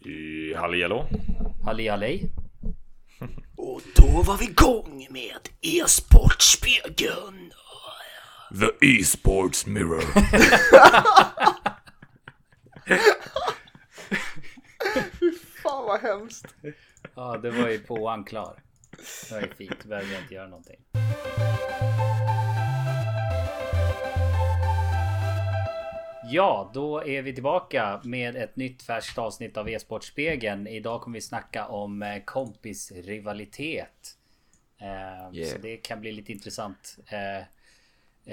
I Hallihallå. Halli hallej. Och då var vi igång med e-sportspegeln. The E-sports mirror. Fan vad hemskt. Ja, det var ju på klar. Det var ju fint. Då behövde jag inte göra någonting. Ja, då är vi tillbaka med ett nytt färskt avsnitt av E-sportspegeln. Idag kommer vi snacka om eh, kompisrivalitet. Eh, Yeah. Så det kan bli lite intressant eh,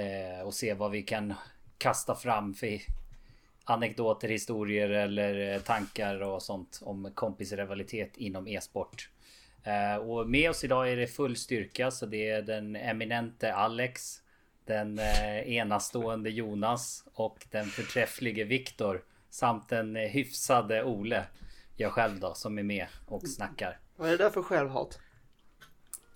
eh, att se vad vi kan kasta fram för anekdoter, historier eller tankar och sånt om kompisrivalitet inom e-sport. Och med oss idag är det full styrka så det är den eminente Alex. Den eh, enastående Jonas och den förträfflige Viktor. Samt den eh, hyfsade Ole. Jag själv då som är med och snackar. Vad är det där för självhat?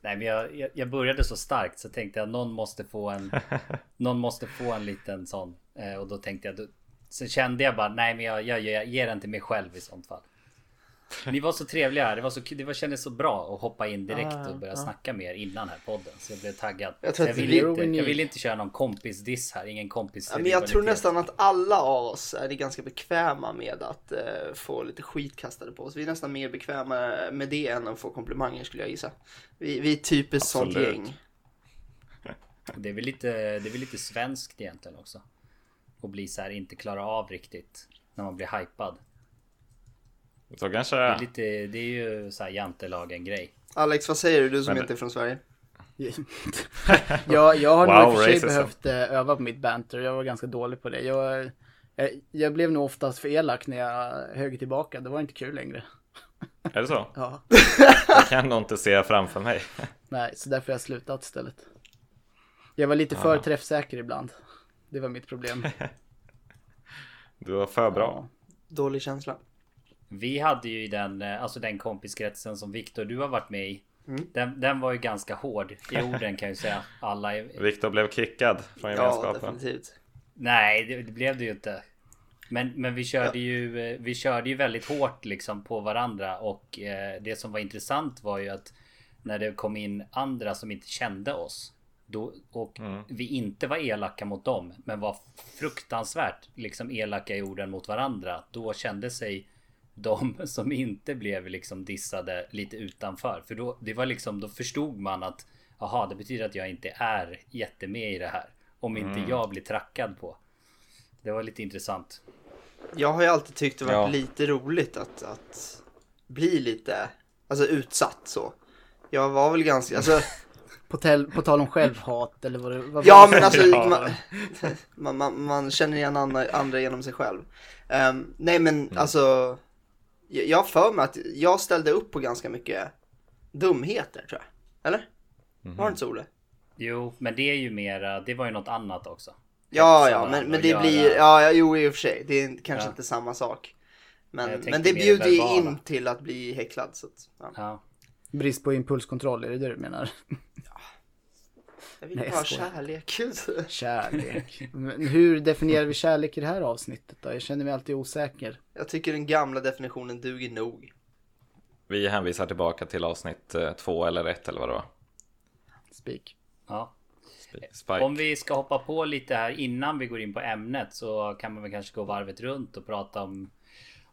Nej men jag, jag- jag började så starkt så tänkte jag någon måste få en Någon måste få en liten sån eh, Och då tänkte jag då, Sen kände jag bara nej men jag, jag, jag ger den till mig själv i sånt fall Ni var så trevliga, det var så det var, kändes så bra att hoppa in direkt och börja snacka med er innan här podden Så jag blev taggad Jag att jag, vill inte, jag vill inte köra någon kompisdiss här, ingen kompis Ja, men jag tror nästan att alla av oss är ganska bekväma med att eh, få lite skit kastade på oss. Vi är nästan mer bekväma med det än att få komplimanger skulle jag gissa. Vi, vi är typiskt sånt gäng. Det är väl lite, det är väl lite svenskt egentligen också Och bli så här inte klara av riktigt När man blir hypad Så kanske Det är, lite, det är ju så här jantelagen grej. Alex, vad säger du? Du som Men- inte är från Sverige. jag, jag har Wow, nog i och för sig racism. behövt eh, öva på mitt banter. Jag var ganska dålig på det. Jag, jag, jag blev nog oftast för elak när jag högg tillbaka. Det var inte kul längre. Är det så? Ja. Jag kan nog inte se framför mig. Nej, så därför har jag slutat istället. Jag var lite för träffsäker ibland. Det var mitt problem. Du var för bra. Ja. Dålig känsla. Vi hade ju i den, eh, alltså den kompiskretsen som Viktor du har varit med i. Den, den var ju ganska hård i orden kan jag ju säga. Alla är, Viktor blev kickad från Ja, gemenskapen. definitivt. Nej, det, det blev det ju inte. Men, men vi körde ju eh, Vi körde ju väldigt hårt liksom på varandra och eh, det som var intressant var ju att när det kom in andra som inte kände oss då, och vi inte var elaka mot dem men var fruktansvärt liksom elaka i orden mot varandra. Då kände sig de som inte blev liksom dissade lite utanför. För då, det var liksom, då förstod man att Jaha, det betyder att jag inte är jättemed i det här. Om inte jag blir trackad på. Det var lite intressant. Jag har ju alltid tyckt det varit Ja. lite roligt att, att bli lite, alltså utsatt så. Jag var väl ganska, alltså, På, tel, på tal om självhat eller vad det var ja det men alltså Ja. man, man, man, man känner igen andra, andra genom sig själv. Ehm, nej men alltså, jag har för mig att jag ställde upp på ganska mycket dumheter tror jag. Eller? Var det inte så Olle? Jo, men det är ju mera, det var ju något annat också. Ja, ja, men, men det göra- blir, ja, jo i och för sig. Det är kanske Ja. inte samma sak. Men, tänkte men det bjuder ju in till att bli häcklad. Så att, ja. Ja. Brist på impulskontroll, är det det du menar? Jag vill Nej, bara ha kärlek. Kärlek. Men hur definierar vi kärlek i det här avsnittet då? Jag känner mig alltid osäker. Jag tycker den gamla definitionen duger nog. Vi hänvisar tillbaka till avsnitt eh, två eller ett eller vad det var. Speak. ja. Spike. Om vi ska hoppa på lite här innan vi går in på ämnet så kan man väl kanske gå varvet runt och prata om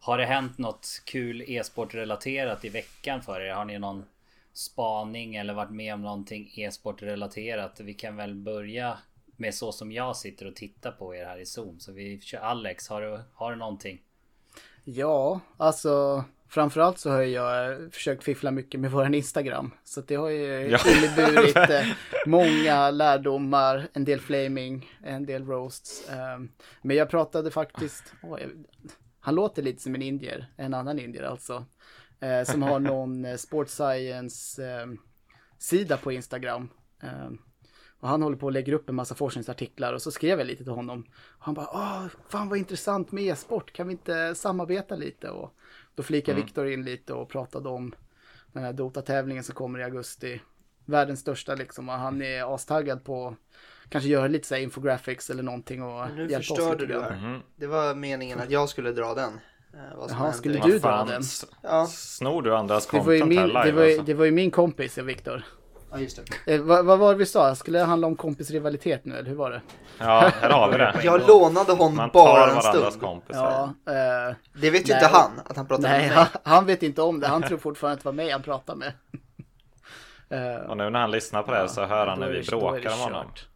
Har det hänt något kul e-sport relaterat i veckan för er? Har ni någon spaning eller varit med om någonting e-sport relaterat? Vi kan väl börja med så som jag sitter och tittar på er här i Zoom. Så vi kör Alex, har du, har du någonting? Ja, alltså framförallt så har jag försökt fiffla mycket med våran Instagram. Så det har ju Ja. inneburit eh, många lärdomar, en del flaming, en del roasts. ehm, Men jag pratade faktiskt, åh, jag, han låter lite som en indier, en annan indier alltså. Eh, Som har någon eh, sports science ehm, sida på Instagram. Ehm, Och han håller på och lägger upp en massa forskningsartiklar och så skrev jag lite till honom. Och han bara, åh, fan vad intressant med e-sport, kan vi inte samarbeta lite? Och då flikade Viktor in lite och pratade om den här Dota-tävlingen som kommer i augusti. Världens största liksom, och han är astaggad på kanske göra lite så här infographics eller någonting och Nu hjälpa oss förstörde lite du grann. här. Det var meningen att jag skulle dra den. Eh, vad som Jaha, hände. skulle du dra fan, den? Ja. Snor du andras Det var, ju content min, här live det, var, ju- alltså? det var ju min kompis, Viktor. ja, just det. Eh, vad, vad var det vi sa? Skulle det handla om kompisrivalitet nu, eller hur var det? Ja, här har vi det. Jag lånade honom Man tar bara en varandras stund. kompisar. Ja, eh, Det vet ju Nej. inte han, att han pratar nej, med mig. han, han vet inte om det. Han tror fortfarande att det var mig han pratade med. Eh, Och nu när han lyssnar på det här så hör han då när är vi det- då är det bråkar om honom. kört.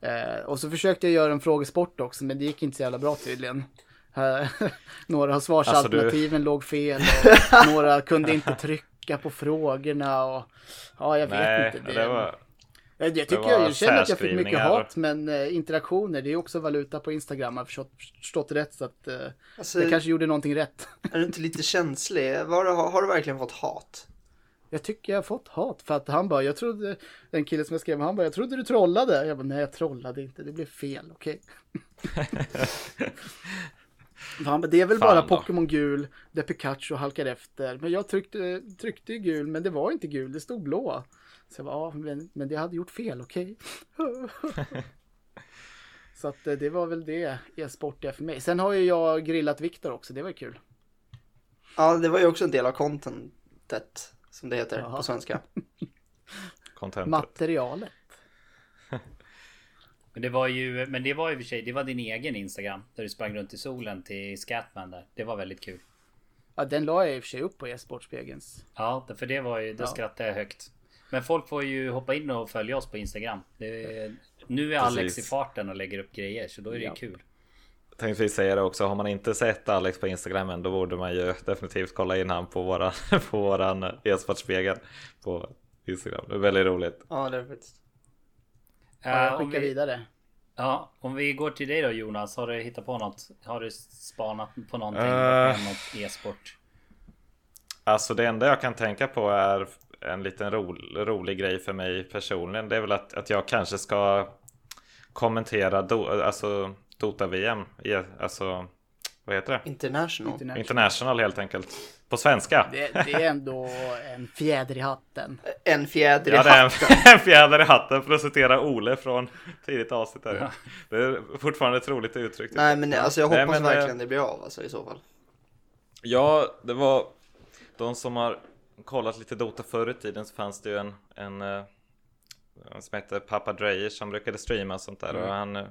Eh, och så försökte jag göra en frågesport också, men det gick inte så jävla bra tydligen. Några av svarsalternativen låg fel och några kunde inte trycka på frågorna och ja, jag vet Nej, inte. det var... jag, jag tycker jag, känner att jag fick mycket hat, men eh, interaktioner, det är också valuta på Instagram, har jag förstått, förstått rätt, så att eh, Alltså, jag kanske gjorde någonting rätt. Är du inte lite känslig? Var, har, har du verkligen fått hat? Jag tycker jag har fått hat för att han bara, jag trodde, den killen som jag skrev med, han bara, jag trodde du trollade. Jag bara, nej jag trollade inte, det blev fel, okej. bara, det är väl Fan bara. Pokémon gul där Pikachu halkar efter. Men jag tryckte, tryckte ju gul, men det var inte gul, det stod blå. Så jag bara, ja, men, men det hade gjort fel, okej. Så att eh, det var väl det e-sport är för mig. Sen har ju jag grillat Viktor också, det var ju kul. Ja, det var ju också en del av contentet, som det heter Jaha. på svenska. Contentet. Materialet. Men det var ju, men det var ju för sig, det var din egen Instagram. Där du sprang runt i solen till Scatman där. Det var väldigt kul. Ja, den la jag i och för sig upp på e-sportspegelns. Ja, för det var ju, då Ja. skrattade jag högt. Men folk får ju hoppa in och följa oss på Instagram. Det är, nu är Alex i Precis. farten och lägger upp grejer, så då är det ju Ja. kul. Tänkte vi säga det också, har man inte sett Alex på Instagram än då borde man ju definitivt kolla in han på våran, på våran e-sportspegel på Instagram. Det är väldigt roligt. Ja, det är faktiskt. Ja, Eh, jag om skickar vi, vidare. ja, om vi går till dig då Jonas. Har du hittat på något? Har du spanat på någonting? Uh. Något e-sport? Alltså det enda jag kan tänka på är en liten ro, rolig grej för mig personligen. Det är väl att, att jag kanske ska kommentera do, alltså Dota-VM. Alltså, vad heter det? International. International. International helt enkelt. På svenska. Det, det är ändå en fjäder i hatten. En fjäder i Ja, hatten. en, en fjäder i hatten för att citera Ole från tidigt avsnitt. Här. Det är fortfarande ett roligt uttryck. Nej, men alltså jag Nej, hoppas men, eh, verkligen det blir av alltså, i så fall. Ja, det var de som har kollat lite Dota förr i tiden så fanns det ju en, en, eh, en som hette Papa Dreyer som brukade streama och sånt där och han, eh,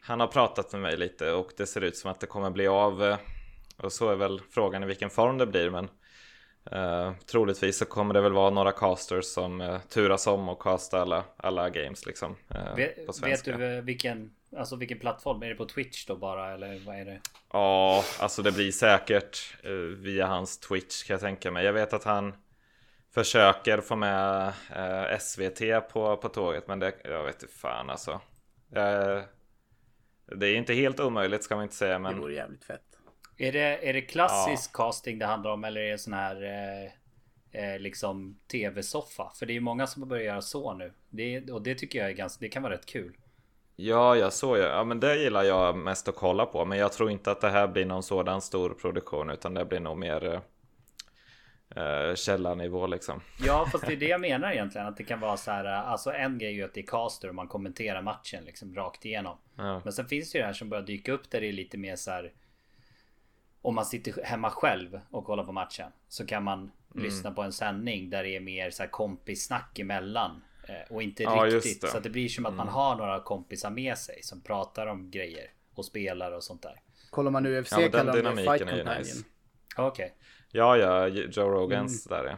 han har pratat med mig lite och det ser ut som att det kommer bli av eh, och så är väl frågan i vilken form det blir men eh, troligtvis så kommer det väl vara några casters som eh, turas om och casta alla, alla games liksom eh, Vet, på vet du eh, vilken, alltså vilken plattform? Är det på Twitch då bara eller vad är det? Ja, alltså det blir säkert eh, via hans Twitch kan jag tänka mig. Jag vet att han försöker få med eh, SVT på, på tåget, men det, jag vet inte fan alltså. Eh, det är inte helt omöjligt ska man inte säga, Det men vore jävligt fett. Är det, är det klassisk casting det handlar om eller är det sån här eh, eh, liksom tv-soffa? För det är ju många som börjar göra så nu. Det, och det tycker jag är ganska, det kan vara rätt kul. ja, jag såg ju. Ja, men det gillar jag mest att kolla på, men jag tror inte att det här blir någon sådan stor produktion, utan det blir nog mer eh, eh, källarnivå liksom. Ja, fast det är det jag menar egentligen. Att det kan vara så här. Alltså en grej är ju att det är caster och man kommenterar matchen liksom rakt igenom. Ja. Men sen finns det ju det här som börjar dyka upp där det är lite mer så här. Om man sitter hemma själv och kollar på matchen så kan man Mm. lyssna på en sändning där det är mer så här kompissnack emellan. eh, Och inte Ja, riktigt. det. Mm. Så att det blir som att man har några kompisar med sig som pratar om grejer och spelar och sånt där. Kollar man UFC Ja, den kallar de det dynamiken Fight är ju Companion. nice. Okej. Ja, ja, Joe Rogans där ja.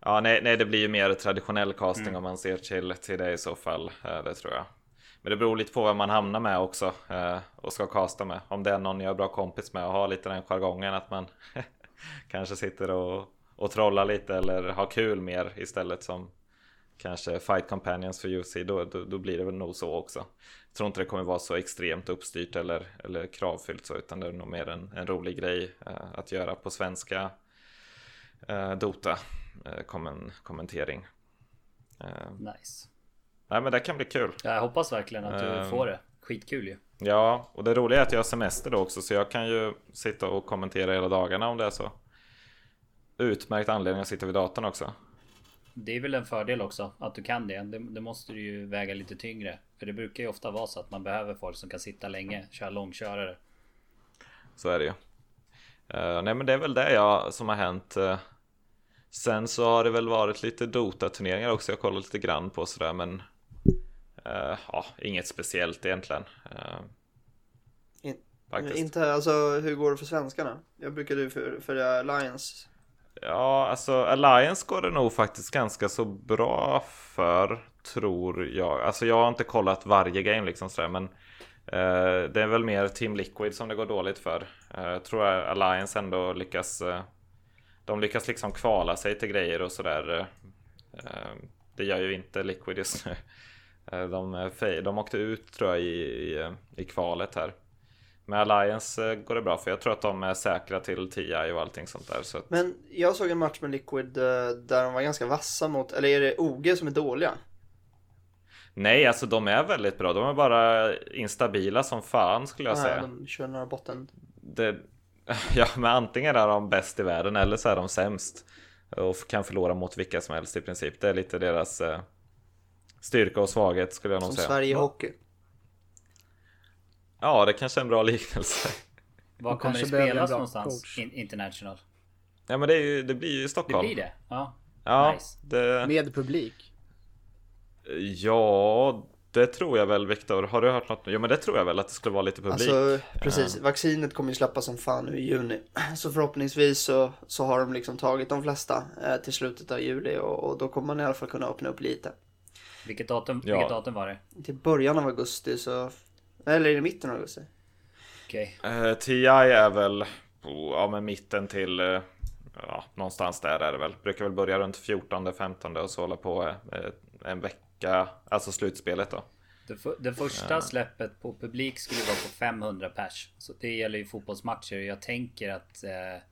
Ja, nej, nej, det blir ju mer traditionell casting om man ser till, till det i så fall. eh, Det tror jag. Men det beror lite på vem man hamnar med också eh, och ska casta med. Om det är någon jag är bra kompis med och har lite den jargongen att man kanske sitter och, och trollar lite eller har kul mer istället som kanske fight companions för UC, Då, då, då blir det väl nog så också. Jag tror inte det kommer vara så extremt uppstyrt eller, eller kravfyllt så utan det är nog mer en, en rolig grej eh, att göra på svenska eh, Dota eh, kommen, kommentering. Eh, Nice nej men det kan bli kul. Jag hoppas verkligen att du Ehm. får det. Skitkul ju. Ja, och det roliga är att jag har semester då också så jag kan ju sitta och kommentera hela dagarna om det är så. Utmärkt anledning att sitta vid datorn också. Det är väl en fördel också att du kan det. det. Det måste du ju väga lite tyngre. För det brukar ju ofta vara så att man behöver folk som kan sitta länge, köra långkörare. Så är det ju. Uh, nej men det är väl det jag, som har hänt. Uh, sen så har det väl varit lite Dota-turneringar också. Jag kollar lite grann på sådär men uh, ja, inget speciellt egentligen. In, inte, alltså hur går det för svenskarna? Jag brukade för, för Alliance. Ja, alltså Alliance går det nog faktiskt ganska så bra för, tror jag. Alltså jag har inte kollat varje game liksom sådär men Eh, det är väl mer Team Liquid som det går dåligt för. Jag tror Alliance ändå lyckas eh, De lyckas liksom kvala sig till grejer och sådär Det gör ju inte Liquid just nu de, de åkte ut tror jag i, i, i kvalet här med Alliance går det bra för jag tror att de är säkra till TI och allting sånt där. Så att... Men jag såg en match med Liquid där de var ganska vassa mot, eller är det OG som är dåliga? Nej, alltså de är väldigt bra. De är bara instabila som fan skulle jag Nej, säga. De kör några botten. Det, ja, men antingen är de bäst i världen eller så är de sämst. Och kan förlora mot vilka som helst i princip. Det är lite deras eh, styrka och svaghet skulle jag nog som säga. Som Sverige Hockey. Ja, det kanske är en bra liknelse. Var kommer det spelas någonstans? In international? Ja, men det, är ju, det blir ju i Stockholm. Det blir det? Ja. Ja, nice. det... Med publik? Ja, det tror jag väl Viktor. Har du hört något? Jo men det tror jag väl att det skulle vara lite publik. Alltså precis, uh. vaccinet kommer ju släppas som fan nu i juni. Så förhoppningsvis så, så har de liksom tagit de flesta eh, till slutet av juli och, och, då kommer man i alla fall kunna öppna upp lite. Vilket datum, ja. vilket datum var det? Till början av augusti så, eller är det mitten av augusti? Okej. Okay. Uh, TI är väl, på, ja men mitten till uh, Ja, någonstans där är det väl. Brukar väl börja runt 14-15 och så hålla på eh, en vecka alltså slutspelet då. Det, för, det första släppet på publik skulle vara på 500 pers. Så det gäller ju fotbollsmatcher. Jag tänker att eh,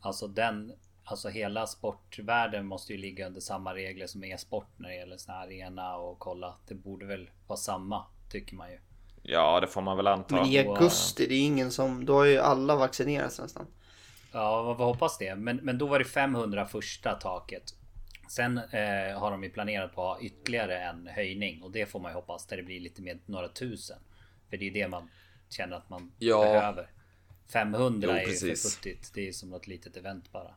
alltså den, alltså hela sportvärlden måste ju ligga under samma regler som e-sport när det gäller sån här arena och kolla. Det borde väl vara samma tycker man ju. Ja, det får man väl anta. Men i augusti, det är ingen som, då har ju alla vaccinerats nästan. Ja, vi hoppas det. Men, men då var det 500 första taket. Sen eh, har de ju planerat på att ha ytterligare en höjning och det får man ju hoppas där det blir lite mer några tusen. För det är det man känner att man ja. behöver. 500 jo, är ju för futtigt. Det är som något litet event bara.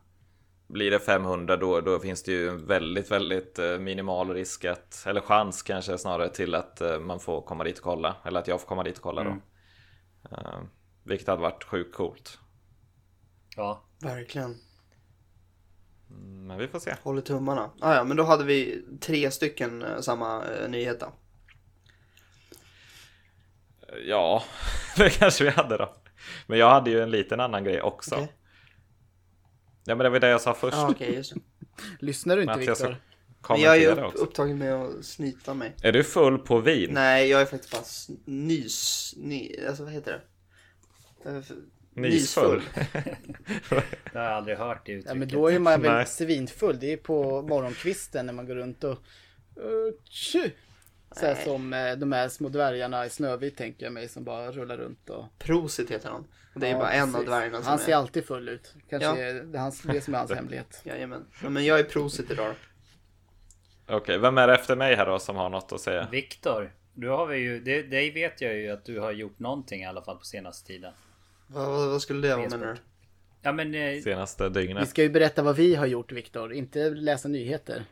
Blir det 500 då, då finns det ju väldigt, väldigt eh, minimal risk att, eller chans kanske snarare till att eh, man får komma dit och kolla. Eller att jag får komma dit och kolla mm. då. Uh, vilket hade varit sjukt coolt. Ja, verkligen. Mm, men vi får se. Håller tummarna. Ah, ja, men då hade vi tre stycken eh, samma eh, nyhet då. Ja, det kanske vi hade då. Men jag hade ju en liten annan grej också. Okay. Ja men det var det jag sa först. Ah, okay, just det. Lyssnar du inte Viktor? Men jag är upp, upptagen med att snyta mig. Är du full på vin? Nej, jag är faktiskt bara nys... Ny, alltså vad heter det? Eh, Nysfull. jag har aldrig hört det uttrycket. Ja, men då är man väl svinfull. Det är på morgonkvisten när man går runt och... Uh, så här som uh, de här små dvärgarna i Snövit tänker jag mig som bara rullar runt och... Prosit heter han. Och det är ja, bara en av dvärgarna som Han ser är... alltid full ut. Kanske ja. är det, hans, det som är hans hemlighet. Jajamän. Ja, men jag är Prosit idag Okej, okay, vem är det efter mig här då som har något att säga? Viktor. Du har vi ju, det, dig vet jag ju att du har gjort någonting i alla fall på senaste tiden. Vad, vad skulle det vara menar du? Ja men... Eh, Senaste dygnet. Vi ska ju berätta vad vi har gjort Viktor, inte läsa nyheter.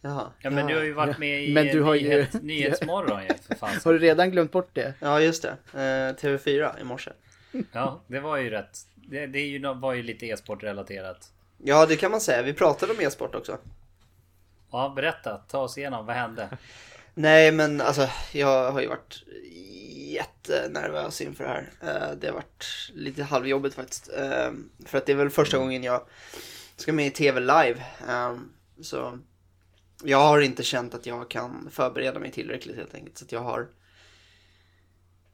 Jaha. Ja men du har ju varit med i men du har nyhet, ju... Nyhetsmorgon ju för fan. Har du redan glömt bort det? Ja just det. Eh, TV4 i morse. Ja det var ju rätt. Det, det är ju, var ju lite e-sport relaterat. Ja det kan man säga. Vi pratade om e-sport också. Ja berätta. Ta oss igenom. Vad hände? Nej men alltså jag har ju varit jättenervös inför det här. Eh, det har varit lite halvjobbigt faktiskt. Eh, för att det är väl första gången jag ska med i TV live. Eh, så jag har inte känt att jag kan förbereda mig tillräckligt helt enkelt. Så jag har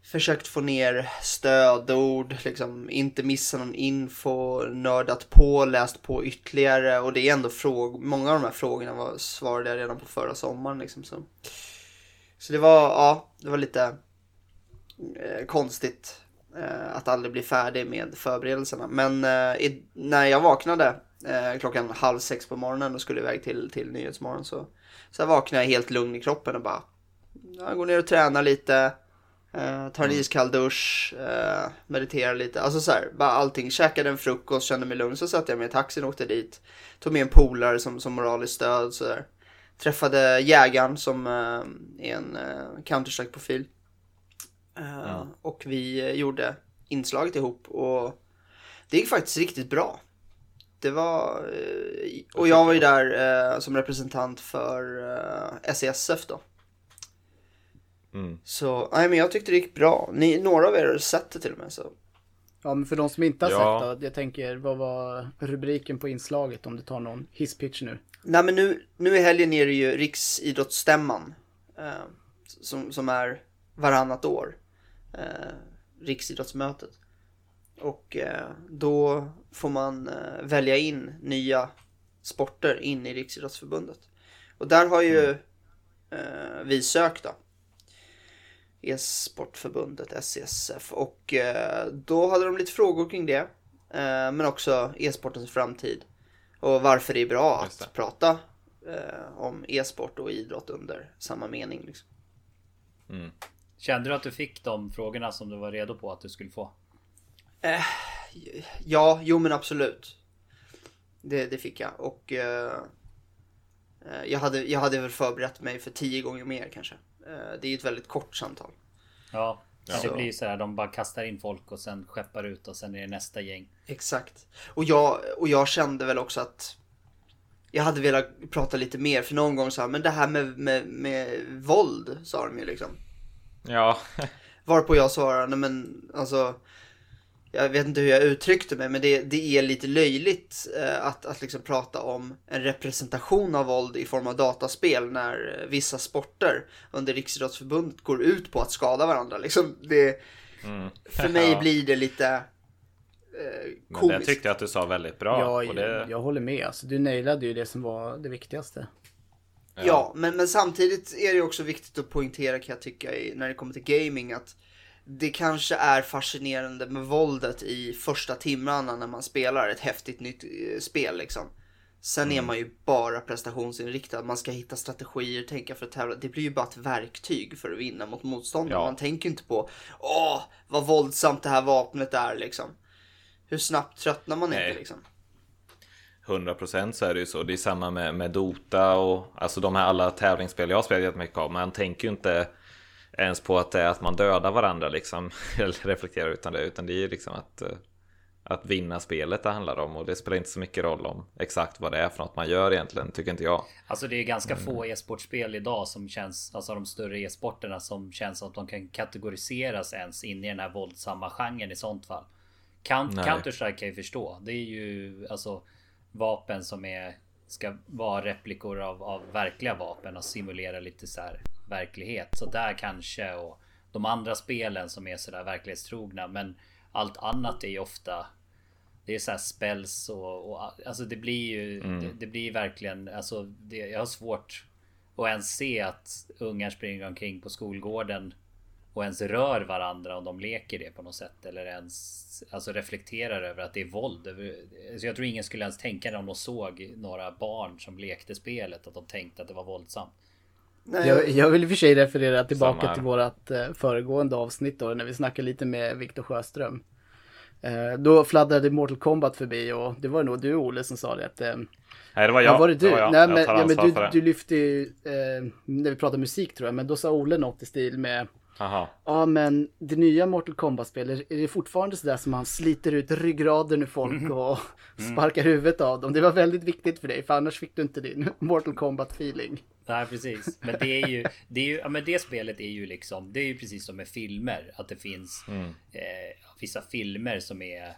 försökt få ner stödord, liksom inte missa någon info, nördat på, läst på ytterligare och det är ändå frågor, många av de här frågorna var, svarade jag redan på förra sommaren liksom så. Så det var, ja, det var lite eh, konstigt eh, att aldrig bli färdig med förberedelserna. Men eh, i, när jag vaknade eh, klockan halv sex på morgonen och skulle iväg till, till Nyhetsmorgon så, så vaknade jag helt lugn i kroppen och bara jag går ner och tränar lite. Uh, tar en iskall dusch, uh, mediterar lite, alltså så här, bara allting. Käkade en frukost, kände mig lugn, så satte jag mig i taxin och åkte dit. Tog med en polare som, som moraliskt stöd, så där. Träffade jägaren som uh, är en uh, Counter-Strike-profil. Ja. Och vi gjorde inslaget ihop och det gick faktiskt riktigt bra. Det var, och jag var ju där som representant för SESF då. Mm. Så, nej men jag tyckte det gick bra. Ni, några av er har sett det till och med så. Ja men för de som inte har ja. sett det, jag tänker vad var rubriken på inslaget om du tar någon hisspitch nu? Nej men nu, nu i helgen är det ju Riksidrottsstämman. Eh, som, som är varannat år. Eh, Riksidrottsmötet. Och eh, då får man eh, välja in nya sporter in i Riksidrottsförbundet. Och där har ju mm. Eh, vi sökt då e-sportförbundet SESF och eh, då hade de lite frågor kring det. Eh, men också e-sportens framtid och varför det är bra att prata eh, om e-sport och idrott under samma mening. Liksom. Mm. Kände du att du fick de frågorna som du var redo på att du skulle få? Eh, ja, jo men absolut. Det, det fick jag och eh, jag, hade, jag hade väl förberett mig för tio gånger mer kanske. Eh, det är ju ett väldigt kort samtal. Ja, ja. det blir så här. De bara kastar in folk och sen skeppar ut och sen är det nästa gäng. Exakt. Och jag, och jag kände väl också att jag hade velat prata lite mer för någon gång så här, men det här med, med, med våld sa de ju liksom. Ja. Varpå jag svarade, nej men alltså jag vet inte hur jag uttryckte mig, men det, det är lite löjligt eh, att, att liksom prata om en representation av våld i form av dataspel när vissa sporter under Riksidrottsförbundet går ut på att skada varandra. Liksom det, mm. För mig blir det lite eh, komiskt. Men det tyckte jag att du sa väldigt bra. Ja, jag, det... jag håller med. Alltså, du nailade ju det som var det viktigaste. Ja, ja men, men samtidigt är det också viktigt att poängtera kan jag tycka när det kommer till gaming att det kanske är fascinerande med våldet i första timmarna när man spelar ett häftigt nytt eh, spel liksom. Sen mm. är man ju bara prestationsinriktad. Man ska hitta strategier, tänka för att tävla. Det blir ju bara ett verktyg för att vinna mot motståndare. Ja. Man tänker inte på åh, vad våldsamt det här vapnet är liksom. Hur snabbt tröttnar man Nej. inte liksom? 100% så är det ju så. Det är samma med, med Dota och alltså de här alla tävlingsspel jag har spelat jättemycket av. Man tänker ju inte ens på att det är att man dödar varandra liksom. Eller reflekterar utan det. Utan det är ju liksom att, eh, att vinna spelet det handlar om. Och det spelar inte så mycket roll om exakt vad det är för något man gör egentligen, tycker inte jag. Alltså det är ganska mm. få e-sportspel idag som känns, alltså de större e-sporterna som känns att de kan kategoriseras ens in i den här våldsamma genren i sånt fall. Count, Counter-Strike kan jag förstå. Det är ju alltså vapen som är ska vara replikor av, av verkliga vapen och simulera lite så här verklighet. Så där kanske och de andra spelen som är sådär verklighetstrogna. Men allt annat är ju ofta det är så här spells och, och alltså det blir ju mm. det, det, blir verkligen alltså det, jag har svårt att ens se att ungar springer omkring på skolgården och ens rör varandra om de leker det på något sätt eller ens alltså reflekterar över att det är våld. Så jag tror ingen skulle ens tänka när de såg några barn som lekte spelet att de tänkte att det var våldsamt. Nej, jag, jag vill i och för sig referera tillbaka till vårat eh, föregående avsnitt då när vi snackade lite med Viktor Sjöström. Eh, då fladdrade Mortal Kombat förbi och det var nog du Olle som sa det att eh, Nej det var jag. Ja, var det du? Det var jag. Nej, men, jag ja, men du, du lyfte ju, eh, när vi pratade musik tror jag, men då sa Olle något i stil med Aha. Ja, men det nya Mortal Kombat-spelet, är det fortfarande sådär som man sliter ut ryggraden ur folk mm. och mm. sparkar huvudet av dem? Det var väldigt viktigt för dig, för annars fick du inte din Mortal Kombat-feeling. Nej, precis. Men det är ju, det är ju, ja men det spelet är ju liksom, det är ju precis som med filmer, att det finns mm. eh, vissa filmer som är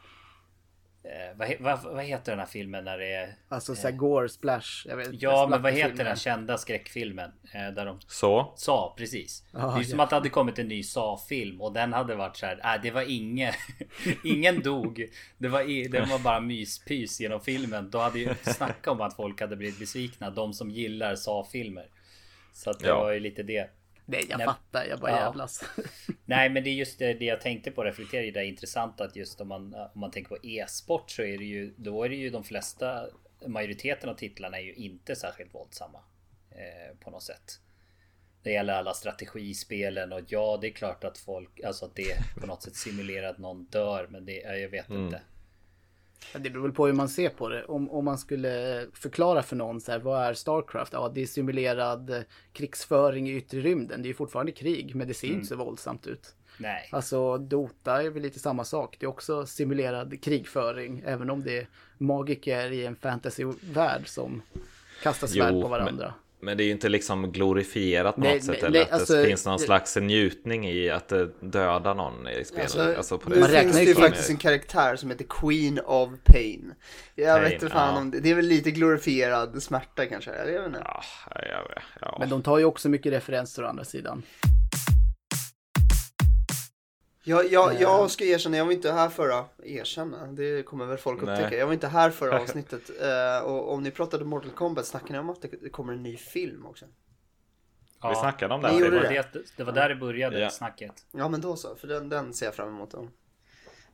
Eh, vad, vad, vad, heter den här filmen när det är... Alltså såhär eh, gore splash. Vet, ja men vad heter den kända skräckfilmen? Eh, där de... Så? Sa precis. Ah, det är ja. som att det hade kommit en ny Sa-film och den hade varit så här. Äh, det var ingen. ingen dog. Det var, i, det var bara myspys genom filmen. Då hade ju snackat om att folk hade blivit besvikna. De som gillar Sa-filmer. Så att det ja. var ju lite det. Nej jag Nej, fattar, jag bara ja. jävlas. Nej men det är just det, det jag tänkte på reflektera i. Det är intressant att just om man, om man tänker på e-sport så är det ju Då är det ju de flesta Majoriteten av titlarna är ju inte särskilt våldsamma. Eh, på något sätt. Det gäller alla strategispelen och ja, det är klart att folk, alltså att det på något sätt simulerar att någon dör, men det, jag vet Mm. inte. Det beror väl på hur man ser på det. Om, om man skulle förklara för någon så här, vad är Starcraft? Ja, det är simulerad eh, krigsföring i yttre rymden. Det är ju fortfarande krig, men det ser ju inte så våldsamt ut. Nej, Alltså Dota är väl lite samma sak. Det är också simulerad krigföring, även om det är magiker i en fantasyvärld som kastar svärd på varandra. Men det är ju inte liksom glorifierat på Nej, något sätt nej, eller nej, att alltså, det finns någon det- slags njutning i att eh, döda någon i spelet. Alltså, Alltså, på det Man räknar ju faktiskt en karaktär som heter Queen of Pain. Jag Pain, vet inte fan ja. om det. Det är väl lite glorifierad smärta kanske. Jag vet inte. Ja, jag vet, ja. Men de tar ju också mycket referenser å andra sidan. Jag, jag, jag ska erkänna, jag var inte här förra, erkänna, det kommer väl folk Nej. upptäcka. Jag var inte här förra avsnittet. Eh, och om ni pratade Mortal Kombat, snackade ni om att det, det kommer en ny film också? Vi snackade om det här. det, var det. det, var där det började Ja. snacket. Ja men då så, för den, den ser jag fram emot. Då.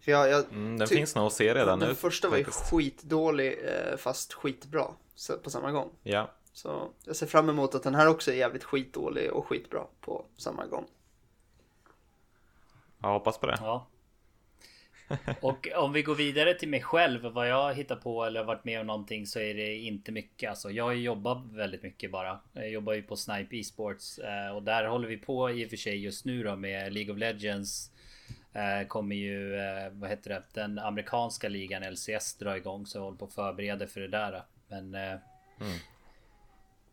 För jag, jag, Mm, den finns nog att se redan den nu. första var ju faktiskt. skitdålig eh, fast skitbra på samma gång. Ja. Så jag ser fram emot att den här också är jävligt skitdålig och skitbra på samma gång. Jag hoppas på det. Ja. Och om vi går vidare till mig själv, vad jag hittar på eller varit med om någonting så är det inte mycket. Alltså jag jobbar väldigt mycket bara. Jag jobbar ju på Snipe Esports eh, och där håller vi på i och för sig just nu då med League of Legends. Eh, Kommer ju, eh, vad heter det, den amerikanska ligan LCS dra igång så jag håller på att förbereda för det där. Men eh,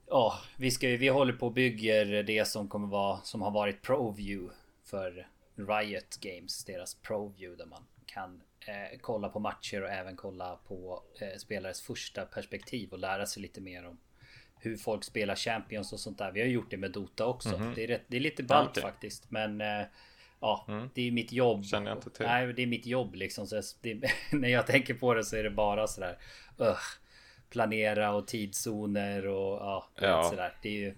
Ja, vi, ska, vi håller på och bygger det som kommer vara som har varit ProView för Riot Games, deras ProView där man kan eh, kolla på matcher och även kolla på eh, spelares första perspektiv och lära sig lite mer om hur folk spelar Champions och sånt där. Vi har gjort det med Dota också. Det, är rätt, det är lite ballt okej. faktiskt, men eh, ja, det är mitt jobb. Känner jag inte till. Nej, det är mitt jobb liksom. Så det, när jag tänker på det så är det bara sådär. Uh, planera och tidszoner och ja, Ja. sådär. Det är ju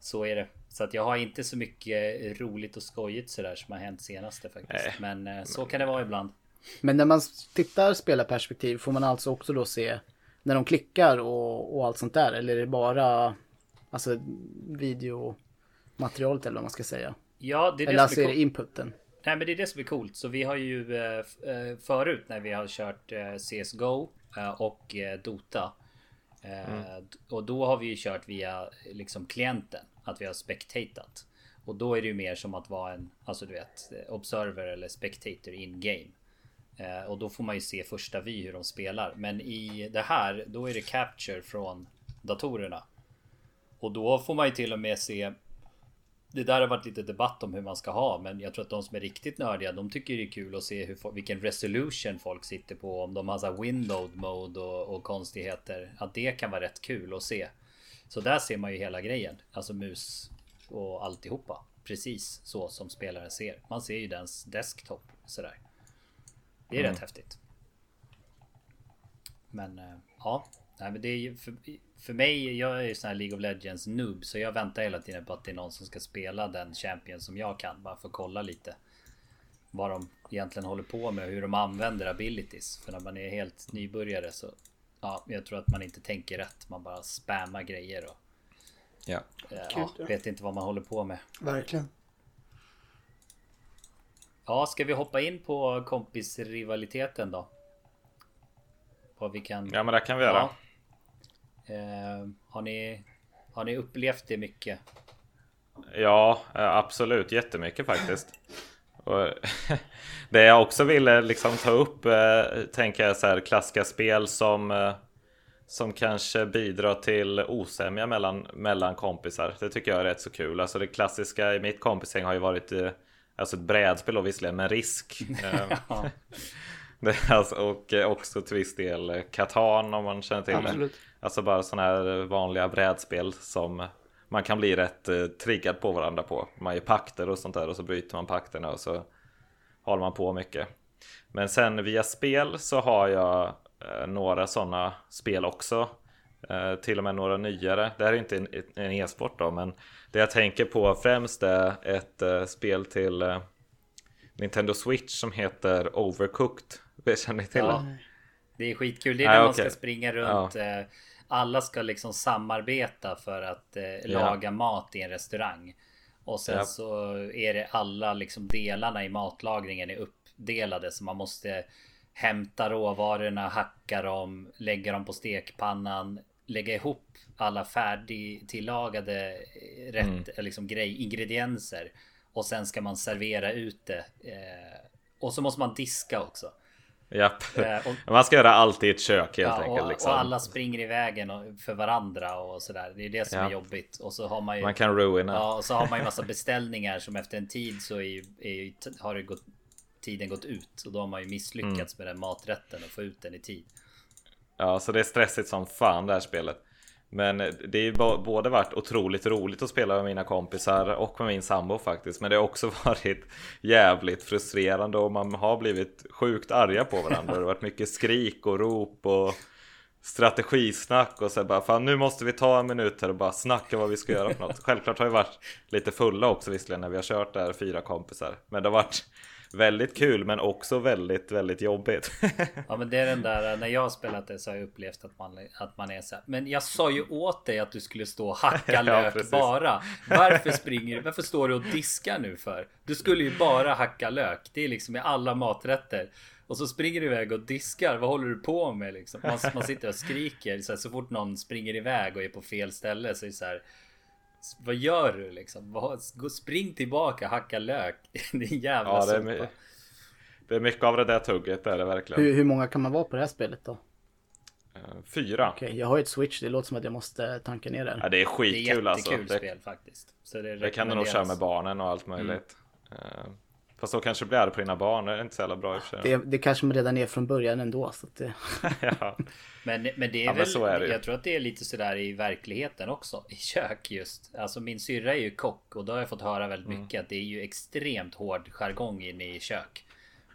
så är det. Så att jag har inte så mycket roligt och skojigt sådär som har hänt senaste faktiskt. Nej. Men eh, så kan det vara ibland. Men när man tittar spelarperspektiv får man alltså också då se när de klickar och, och allt sånt där? Eller är det bara alltså videomaterialet eller vad man ska säga? Ja, det är det Eller som alltså är är det inputen? Nej men det är det som är coolt. Så vi har ju eh, eh, förut när vi har kört CSGO och Dota. D- Och då har vi ju kört via liksom klienten. Att vi har spectatat. Och då är det ju mer som att vara en, alltså du vet, eh, observer eller spectator in game. Eh, Och då får man ju se första vy hur de spelar. Men i det här, då är det capture från datorerna. Och då får man ju till och med se det där har varit lite debatt om hur man ska ha men jag tror att de som är riktigt nördiga de tycker det är kul att se hur, vilken resolution folk sitter på om de har så window mode och, och konstigheter. Att det kan vara rätt kul att se. Så där ser man ju hela grejen. Alltså mus och alltihopa. Precis så som spelaren ser. Man ser ju dens desktop sådär. Det är rätt häftigt. Men eh, ja, nej, men det är ju för, för mig. Jag är ju sån här League of Legends noob så jag väntar hela tiden på att det är någon som ska spela den champion som jag kan bara för att kolla lite. Vad de egentligen håller på med och hur de använder abilities. För när man är helt nybörjare så ja, jag tror att man inte tänker rätt. Man bara spammar grejer och Ja. eh, Kul, ja, ja. vet inte vad man håller på med. Verkligen. Ja, ska vi hoppa in på kompisrivaliteten då? Vad vi kan... ja, men det kan vi göra. Ja. Eh, har, ni, har ni upplevt det mycket? Ja, eh, absolut. Jättemycket faktiskt. Och det jag också ville liksom ta upp, eh, tänker jag så här, klassiska spel som, eh, som kanske bidrar till osämja mellan, mellan kompisar. Det tycker jag är rätt så kul. Alltså det klassiska i mitt kompisgäng har ju varit eh, alltså ett brädspel då visserligen, men risk. Eh, Ja. det, alltså, och eh, också till viss del Catan om man känner till det. Absolut. Alltså bara sådana här vanliga brädspel som man kan bli rätt eh, triggad på varandra på. Man gör pakter och sånt där och så bryter man pakterna och så håller man på mycket. Men sen via spel så har jag eh, några sådana spel också. Eh, till och med några nyare. Det här är inte en, en e-sport då men det jag tänker på främst är ett eh, spel till eh, Nintendo Switch som heter Overcooked. Det känner ni till? Ja. det? Är skitkul. Det är Ah, när man ska springa runt. eh, alla ska liksom samarbeta för att eh, laga mat i en restaurang. Och sen Ja. så är det alla liksom delarna i matlagringen är uppdelade så man måste hämta råvarorna, hacka dem, lägga dem på stekpannan, lägga ihop alla färdig tillagade eh, rätt, eh, liksom grej, ingredienser. Och sen ska man servera ut det. Eh, och så måste man diska också. Japp. Eh, och- Man ska göra allt i ett kök helt Ja, enkelt. och, Liksom. och alla springer i vägen och- för varandra och sådär. Det är det som Ja. är jobbigt. Och så har man ju... Man kan ruina. Ja, och så har man ju massa beställningar som efter en tid så är är har det gått, tiden gått ut. Och då har man ju misslyckats Mm. med den maträtten och få ut den i tid. Ja, så det är stressigt som fan det här spelet. Men eh, det är ju både varit otroligt roligt att spela med mina kompisar och med min sambo faktiskt. Men det har också varit jävligt frustrerande och man har blivit sjukt arga på varandra. Det har varit mycket skrik och rop och strategisnack och så bara fan nu måste vi ta en minut här och bara snacka vad vi ska göra för något. Självklart har vi varit lite fulla också visserligen när vi har kört där fyra kompisar. Men det har varit väldigt kul men också väldigt, väldigt jobbigt. Ja men det är den där, när jag har spelat det så har jag upplevt att man, att man är så här. Men jag sa ju åt dig att du skulle stå och hacka Ja, lök precis. bara. Varför springer du? Varför står du och diskar nu för? Du skulle ju bara hacka lök. Det är liksom i alla maträtter. Och så springer du iväg och diskar. Vad håller du på med liksom? Man, man sitter och skriker. Så, här, så fort någon springer iväg och är på fel ställe så är det så här. Vad gör du liksom? Gå- Spring tillbaka, hacka lök. Det är en jävla Ja, det är, my- det är mycket av det där tugget, det är det verkligen. Hur, hur många kan man vara på det här spelet då? Eh, Fyra. Okej, jag har ju ett switch. Det låter som att jag måste tanka ner den. Ja, det är Det är skitkul alltså. jättekul Det, spel faktiskt. Så det, det kan du nog köra med barnen och allt möjligt. Eh, Fast då kanske du blir arg på dina barn, det är inte så jävla bra i och för sig. Det, det kanske man redan är från början ändå. Så att det, ja. Men, men det är Ja, men väl, så är det jag tror att det är lite sådär i verkligheten också. I kök just. Alltså min syrra är ju kock och då har jag fått höra väldigt Mm. mycket att det är ju extremt hård jargong inne i kök.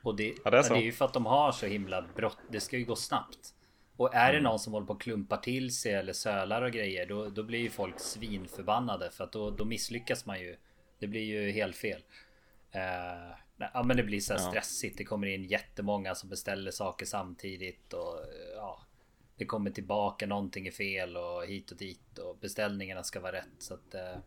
Och det, Ja, det är så. det är ju för att de har så himla brått. Det ska ju gå snabbt. Och är Mm. det någon som håller på och klumpar till sig eller sölar och grejer då, då blir ju folk svinförbannade för att då, då misslyckas man ju. Det blir ju helt fel. Eh, ja men det blir så här Ja. stressigt. Det kommer in jättemånga som beställer saker samtidigt och ja. Det kommer tillbaka någonting är fel och hit och dit och beställningarna ska vara rätt så att eh,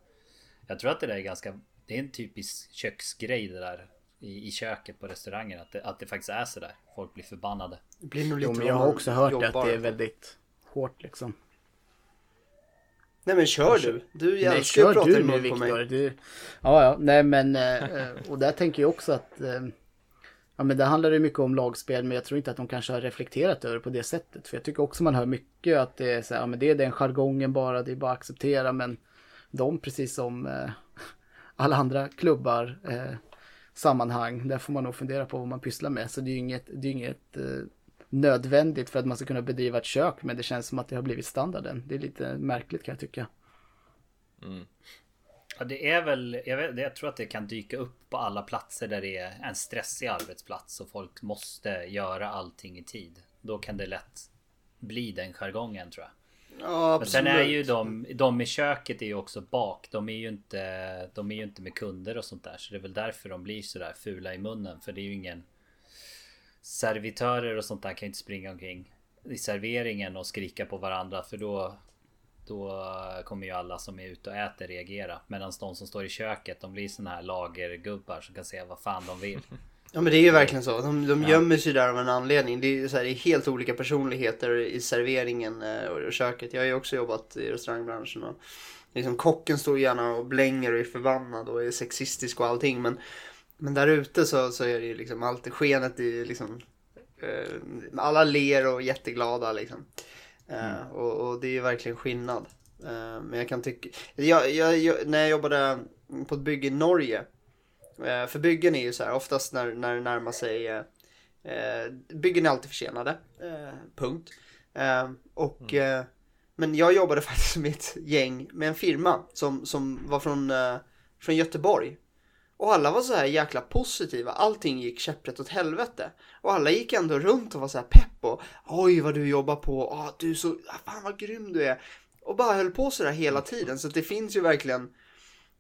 Jag tror att det där är ganska Det är en typisk köksgrej det där i, i köket på restaurangen att det, att det faktiskt är så där. Folk blir förbannade. Det blir nog lite jo, jag har också hört det, att jobbar. det är väldigt hårt liksom. Nej men kör du. Du Nej, älskar ju kör att prata du i mun på mig. Du... Ja, ja, nej men eh, eh, och där tänker jag också att eh, Ja men det handlar ju mycket om lagspel men jag tror inte att de kanske har reflekterat över det på det sättet. För jag tycker också man hör mycket att det är så här, ja men det är den jargongen bara, det är bara att acceptera men de precis som eh, alla andra klubbar eh, sammanhang, där får man nog fundera på vad man pysslar med. Så det är ju inget, det är inget eh, nödvändigt för att man ska kunna bedriva ett kök men det känns som att det har blivit standarden. Det är lite märkligt kan jag tycka. Ja, det är väl, jag, vet, jag tror att det kan dyka upp på alla platser där det är en stressig arbetsplats och folk måste göra allting i tid. Då kan det lätt bli den jargongen tror jag. Ja, Men sen är ju de, de i köket är ju också bak. De är ju inte, de är ju inte med kunder och sånt där. Så det är väl därför de blir sådär fula i munnen. För det är ju ingen servitörer och sånt där kan ju inte springa omkring i serveringen och skrika på varandra. För då, då kommer ju alla som är ute och äter reagera. Medan de som står i köket de blir såna här lagergubbar som kan säga vad fan de vill. Ja men det är ju verkligen så. De, de gömmer sig där av en anledning. Det är, så här, det är helt olika personligheter i serveringen eh, och köket. Jag har ju också jobbat i restaurangbranschen. Och liksom, kocken står gärna och blänger och är förbannad och är sexistisk och allting. Men, men där ute så, så är det ju liksom allt skenet i liksom eh, alla ler och jätteglada liksom. Eh, och, och det är ju verkligen skillnad. Eh, men jag kan tycka, jag, jag, jag, när jag jobbade på ett bygge i Norge Eh, För byggen är ju så här, oftast när, när det närmar sig eh, Byggen är alltid försenade. Eh, punkt. Och eh, Men jag jobbade faktiskt med ett gäng med en firma som, som var från, från Göteborg. Och alla var så här jäkla positiva. Allting gick käpprätt åt helvete. Och alla gick ändå runt och var så här pepp och oj vad du jobbar på. Ah, du är så, ah, fan vad grym du är. Och bara höll på så där hela tiden. Så det finns ju verkligen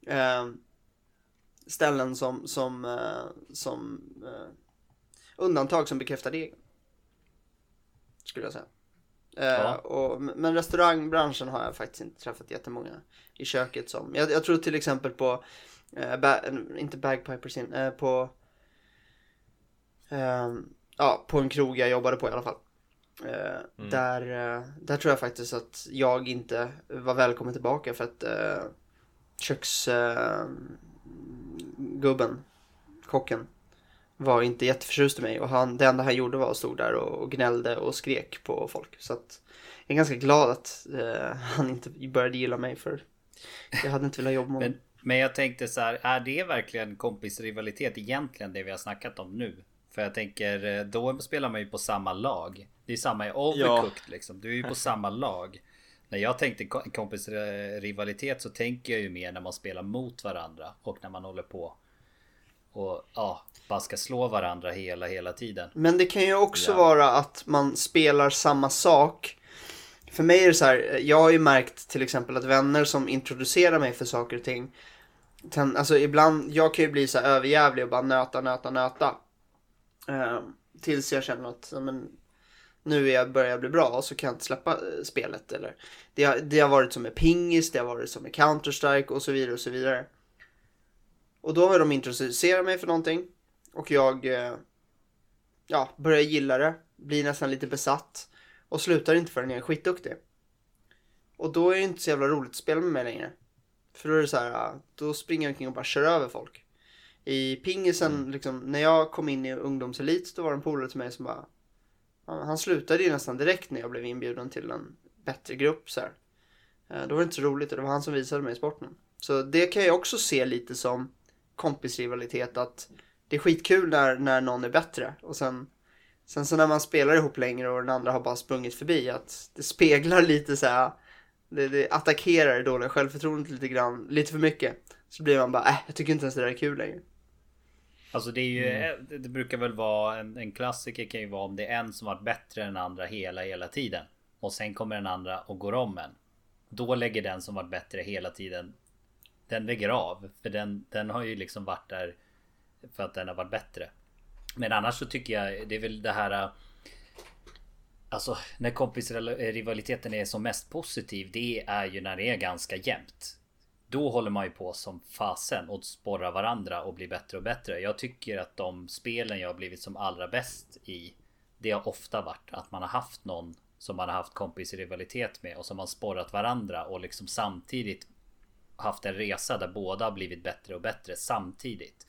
eh, ställen som, som, eh, som eh, undantag som bekräftar regeln. Skulle jag säga. Eh, Ja. och, men restaurangbranschen har jag faktiskt inte träffat jättemånga i köket som. Jag, jag tror till exempel på, eh, ba, inte Bagpipers in, eh, på, ehm, ja, på en krog jag jobbade på i alla fall. Eh, där, eh, där tror jag faktiskt att jag inte var välkommen tillbaka för att eh, köks, eh, gubben, kocken, var inte jätteförtjust i mig och han, det enda han gjorde var att stod där och gnällde och skrek på folk. Så att jag är ganska glad att eh, han inte började gilla mig för jag hade inte velat jobba med honom. Men, jag tänkte så här, är det verkligen kompisrivalitet egentligen det vi har snackat om nu? För jag tänker, eh, då spelar man ju på samma lag. Det är samma i Overcooked liksom. Du är ju på samma lag. När jag tänkte ko- kompisrivalitet så tänker jag ju mer när man spelar mot varandra och när man håller på och ja, bara ska slå varandra hela, hela tiden. Men det kan ju också Ja. vara att man spelar samma sak. För mig är det så här, jag har ju märkt till exempel att vänner som introducerar mig för saker och ting. Ten, alltså ibland, jag kan ju bli så här överjävlig och bara nöta, nöta, nöta. Eh, tills jag känner att men, nu är jag, börjar jag bli bra och så kan jag inte släppa eh, spelet. Eller, det, har, det har varit som med pingis, det har varit som med Counter-Strike och så vidare och så vidare. Och då har de introducerat mig för någonting. Och jag eh, ja, börjar gilla det, blir nästan lite besatt och slutar inte förrän jag är skitduktig. Och då är det inte så jävla roligt att spela med mig längre. För då är det så här, ja, då springer jag omkring och bara kör över folk. I pingisen, liksom, när jag kom in i ungdomselit, då var det en polare till mig som bara, ja, han slutade ju nästan direkt när jag blev inbjuden till en bättre grupp så här. Eh, Då var det inte så roligt och det var han som visade mig sporten. Så det kan jag också se lite som kompisrivalitet att det är skitkul när, när någon är bättre och sen Sen så när man spelar ihop längre och den andra har bara sprungit förbi att det speglar lite så här det, det attackerar det dåliga självförtroendet lite grann, lite för mycket. Så blir man bara, äh, jag tycker inte ens det där är kul längre. Alltså det är ju, det det brukar väl vara en, en klassiker kan ju vara om det är en som varit bättre än den andra hela hela tiden. Och sen kommer den andra och går om en. Då lägger den som varit bättre hela tiden Den lägger av. För den, den har ju liksom varit där För att den har varit bättre. Men annars så tycker jag det är väl det här Alltså när kompisrivaliteten är som mest positiv Det är ju när det är ganska jämnt. Då håller man ju på som fasen och sporrar varandra och blir bättre och bättre. Jag tycker att de spelen jag har blivit som allra bäst i Det har ofta varit att man har haft någon som man har haft kompisrivalitet med och som har sporrat varandra och liksom samtidigt haft en resa där båda har blivit bättre och bättre samtidigt.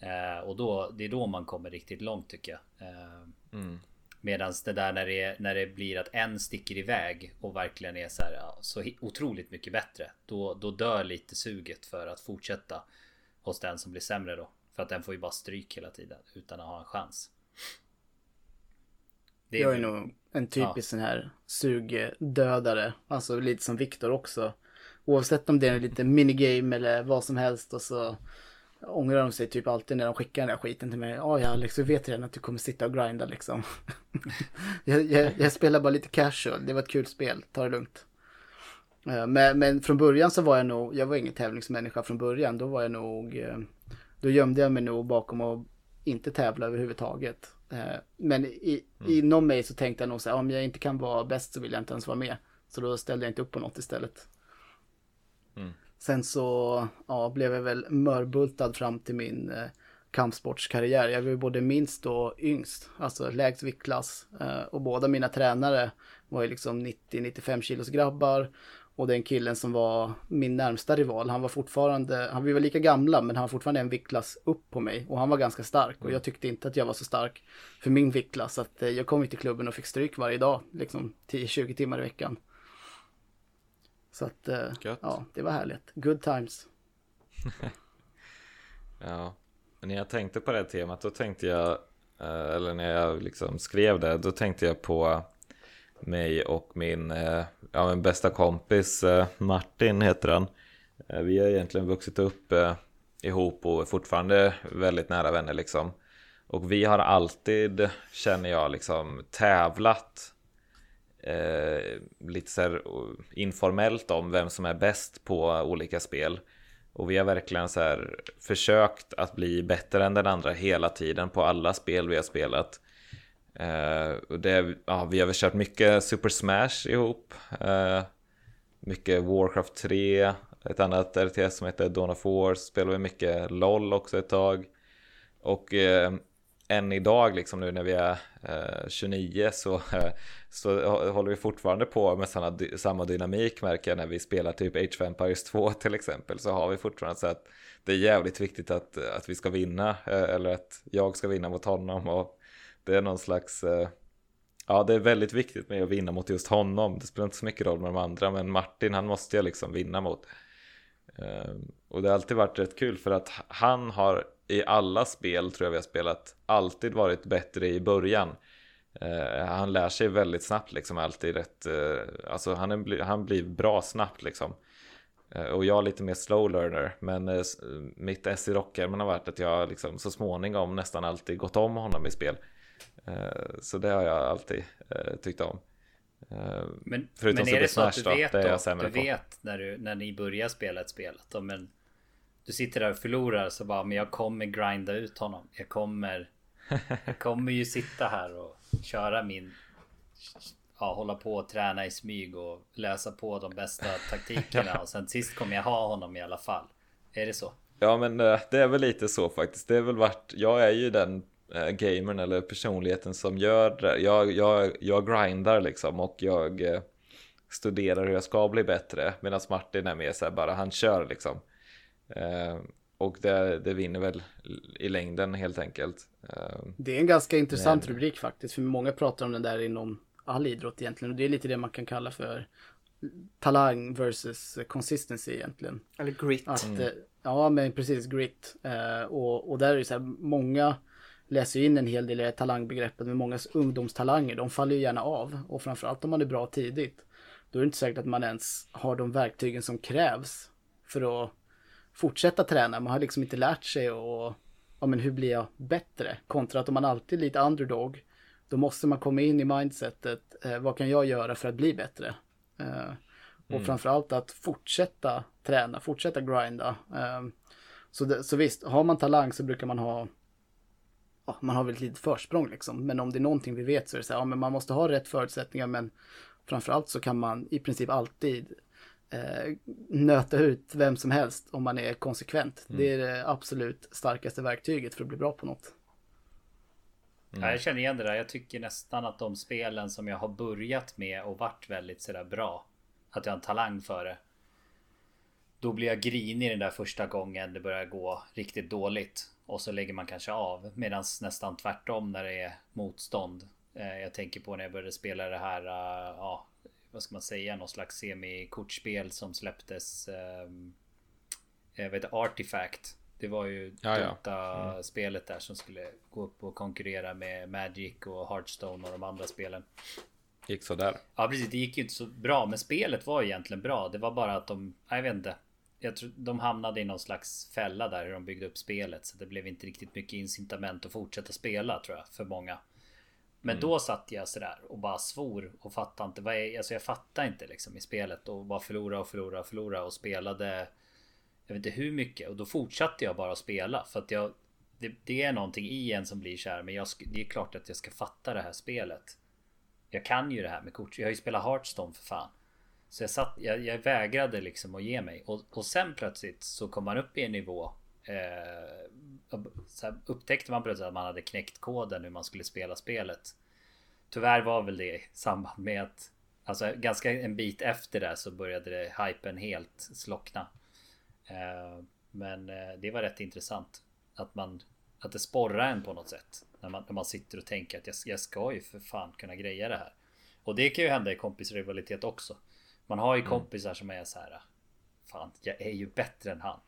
Eh, och då, det är då man kommer riktigt långt tycker jag. Eh, mm. Medan det där när det, är, när det blir att en sticker iväg och verkligen är så här ja, så otroligt mycket bättre. Då, då dör lite suget för att fortsätta hos den som blir sämre då. För att den får ju bara stryk hela tiden utan att ha en chans. Det Jag är nog en typisk sån här sugdödare. Alltså lite som Viktor också. Oavsett om det är en liten minigame eller vad som helst och så ångrar de sig typ alltid när de skickar den där skiten till mig. Ja, ja Alex, vi vet redan att du kommer sitta och grinda liksom. jag, jag, jag spelar bara lite casual. Det var ett kul spel. Ta det lugnt. Eh, Men, men från början så var jag nog, jag var ingen tävlingsmänniska från början. Då var jag nog, eh, då gömde jag mig nog bakom att inte tävla överhuvudtaget. Eh, Men i, inom mig så tänkte jag nog så här, om jag inte kan vara bäst så vill jag inte ens vara med. Så då ställde jag inte upp på något istället. Mm. Sen så ja, blev jag väl mörbultad fram till min eh, kampsportskarriär. Jag var ju både minst och yngst, alltså lägst viktklass. Eh, och båda mina tränare var ju liksom 90-95 kilos grabbar. Och den killen som var min närmsta rival, han var fortfarande, han vi var lika gamla men han var fortfarande en viktklass upp på mig. Och han var ganska stark och jag tyckte inte att jag var så stark för min viktklass. Så att eh, jag kom till klubben och fick stryk varje dag, liksom 10-20 timmar i veckan. Så att, eh, Gött. ja, det var härligt. Good times. Ja, när jag tänkte på det här temat då tänkte jag, eh, eller när jag liksom skrev det, då tänkte jag på mig och min, eh, ja, min bästa kompis Martin heter han. Vi har egentligen vuxit upp ihop och är fortfarande väldigt nära vänner liksom. Och vi har alltid, känner jag, liksom tävlat eh, lite så här informellt om vem som är bäst på olika spel. Och vi har verkligen så här försökt att bli bättre än den andra hela tiden på alla spel vi har spelat. Eh, och det, ja, vi har väl kört mycket Super Smash ihop. Eh, mycket Warcraft 3, ett annat RTS som heter Dawn of War, spelar vi mycket LOL också ett tag. Och eh, än idag liksom nu när vi är eh, 29 så, eh, så håller vi fortfarande på med samma, samma dynamik märker jag när vi spelar typ Age of Empires 2 till exempel så har vi fortfarande så att det är jävligt viktigt att, att vi ska vinna eh, eller att jag ska vinna mot honom och det är någon slags eh, Ja, det är väldigt viktigt med att vinna mot just honom. Det spelar inte så mycket roll med de andra, men Martin, han måste jag liksom vinna mot. Eh, och det har alltid varit rätt kul för att han har i alla spel, tror jag vi har spelat, alltid varit bättre i början. Ehm, han lär sig väldigt snabbt liksom, alltid rätt, eh, alltså han, är, han blir bra snabbt liksom. Ehm, och jag är lite mer slow learner, men eh, mitt S i rockärmen har varit att jag liksom så småningom nästan alltid gått om honom i spel. Så det har jag alltid tyckt om. Men, Förutom men är det så att du vet, då du vet när, du, när ni börjar spela ett spel att men, du sitter där och förlorar så bara men jag kommer grinda ut honom. Jag kommer Jag kommer ju sitta här och köra min Ja, hålla på och träna i smyg och läsa på de bästa taktikerna och sen sist kommer jag ha honom i alla fall. Är det så? Ja men det är väl lite så faktiskt. Det är väl vart, jag är ju den eh, gamern eller personligheten som gör det. Jag, jag, jag grindar liksom och jag eh, studerar hur jag ska bli bättre. Medan Martin är mer så här bara, han kör liksom. Eh, och det, det vinner väl i längden helt enkelt. Eh, det är en ganska intressant Men... rubrik faktiskt. För många pratar om den där inom all idrott egentligen. Och det är lite det man kan kalla för talang versus consistency egentligen. Eller grit. Att, mm. Ja, men precis grit. Eh, och, och där är det så här, många läser in en hel del i talangbegreppet, men många ungdomstalanger, de faller ju gärna av. Och framförallt om man är bra tidigt. Då är det inte säkert att man ens har de verktygen som krävs för att fortsätta träna. Man har liksom inte lärt sig och ja men hur blir jag bättre? Kontra att om man alltid är lite underdog, då måste man komma in i mindsetet, eh, vad kan jag göra för att bli bättre? Eh, och mm. framförallt att fortsätta träna, fortsätta grinda. Eh, så, det, så visst, har man talang så brukar man ha ja, man har väl ett litet försprång liksom. Men om det är någonting vi vet så är det så här, ja men man måste ha rätt förutsättningar men framförallt så kan man i princip alltid eh, nöta ut vem som helst om man är konsekvent. Mm. Det är det absolut starkaste verktyget för att bli bra på något. Mm. Ja, jag känner igen det där. Jag tycker nästan att de spelen som jag har börjat med och varit väldigt sådär bra. Att jag har en talang för det. Då blir jag grinig den där första gången det börjar gå riktigt dåligt. Och så lägger man kanske av. Medan nästan tvärtom när det är motstånd. Eh, jag tänker på när jag började spela det här, eh, ja, vad ska man säga, någon slags semi-kortspel som släpptes. Ehm, jag vet Artifact. Det var ju ja, Dota-spelet mm. där som skulle gå upp och konkurrera med Magic och Hearthstone och de andra spelen. Gick sådär. Ja precis, det gick ju inte så bra. Men spelet var egentligen bra. Det var bara att de, jag vet inte. Jag tror de hamnade i någon slags fälla där hur de byggde upp spelet. Så det blev inte riktigt mycket incitament att fortsätta spela tror jag för många. Men mm. då satt jag sådär och bara svor och fattade inte vad är, alltså jag fattade inte liksom i spelet och bara förlora och förlora och förlora och spelade jag vet inte hur mycket och då fortsatte jag bara att spela för att jag det, det är någonting i en som blir kär men jag, det är klart att jag ska fatta det här spelet. Jag kan ju det här med kort. Jag har ju spelat Hearthstone för fan. Så jag, satt, jag, jag vägrade liksom att ge mig och, och sen plötsligt så kom man upp i en nivå eh, upptäckte man plötsligt att man hade knäckt koden hur man skulle spela spelet. Tyvärr var väl det i samband med att Alltså ganska en bit efter det så började det hypen helt slockna. Eh, men eh, det var rätt intressant. Att man Att det sporrar en på något sätt. När man, när man sitter och tänker att jag, jag ska ju för fan kunna greja det här. Och det kan ju hända i kompisrivalitet också. Man har ju mm. kompisar som är så här. Fan, jag är ju bättre än han.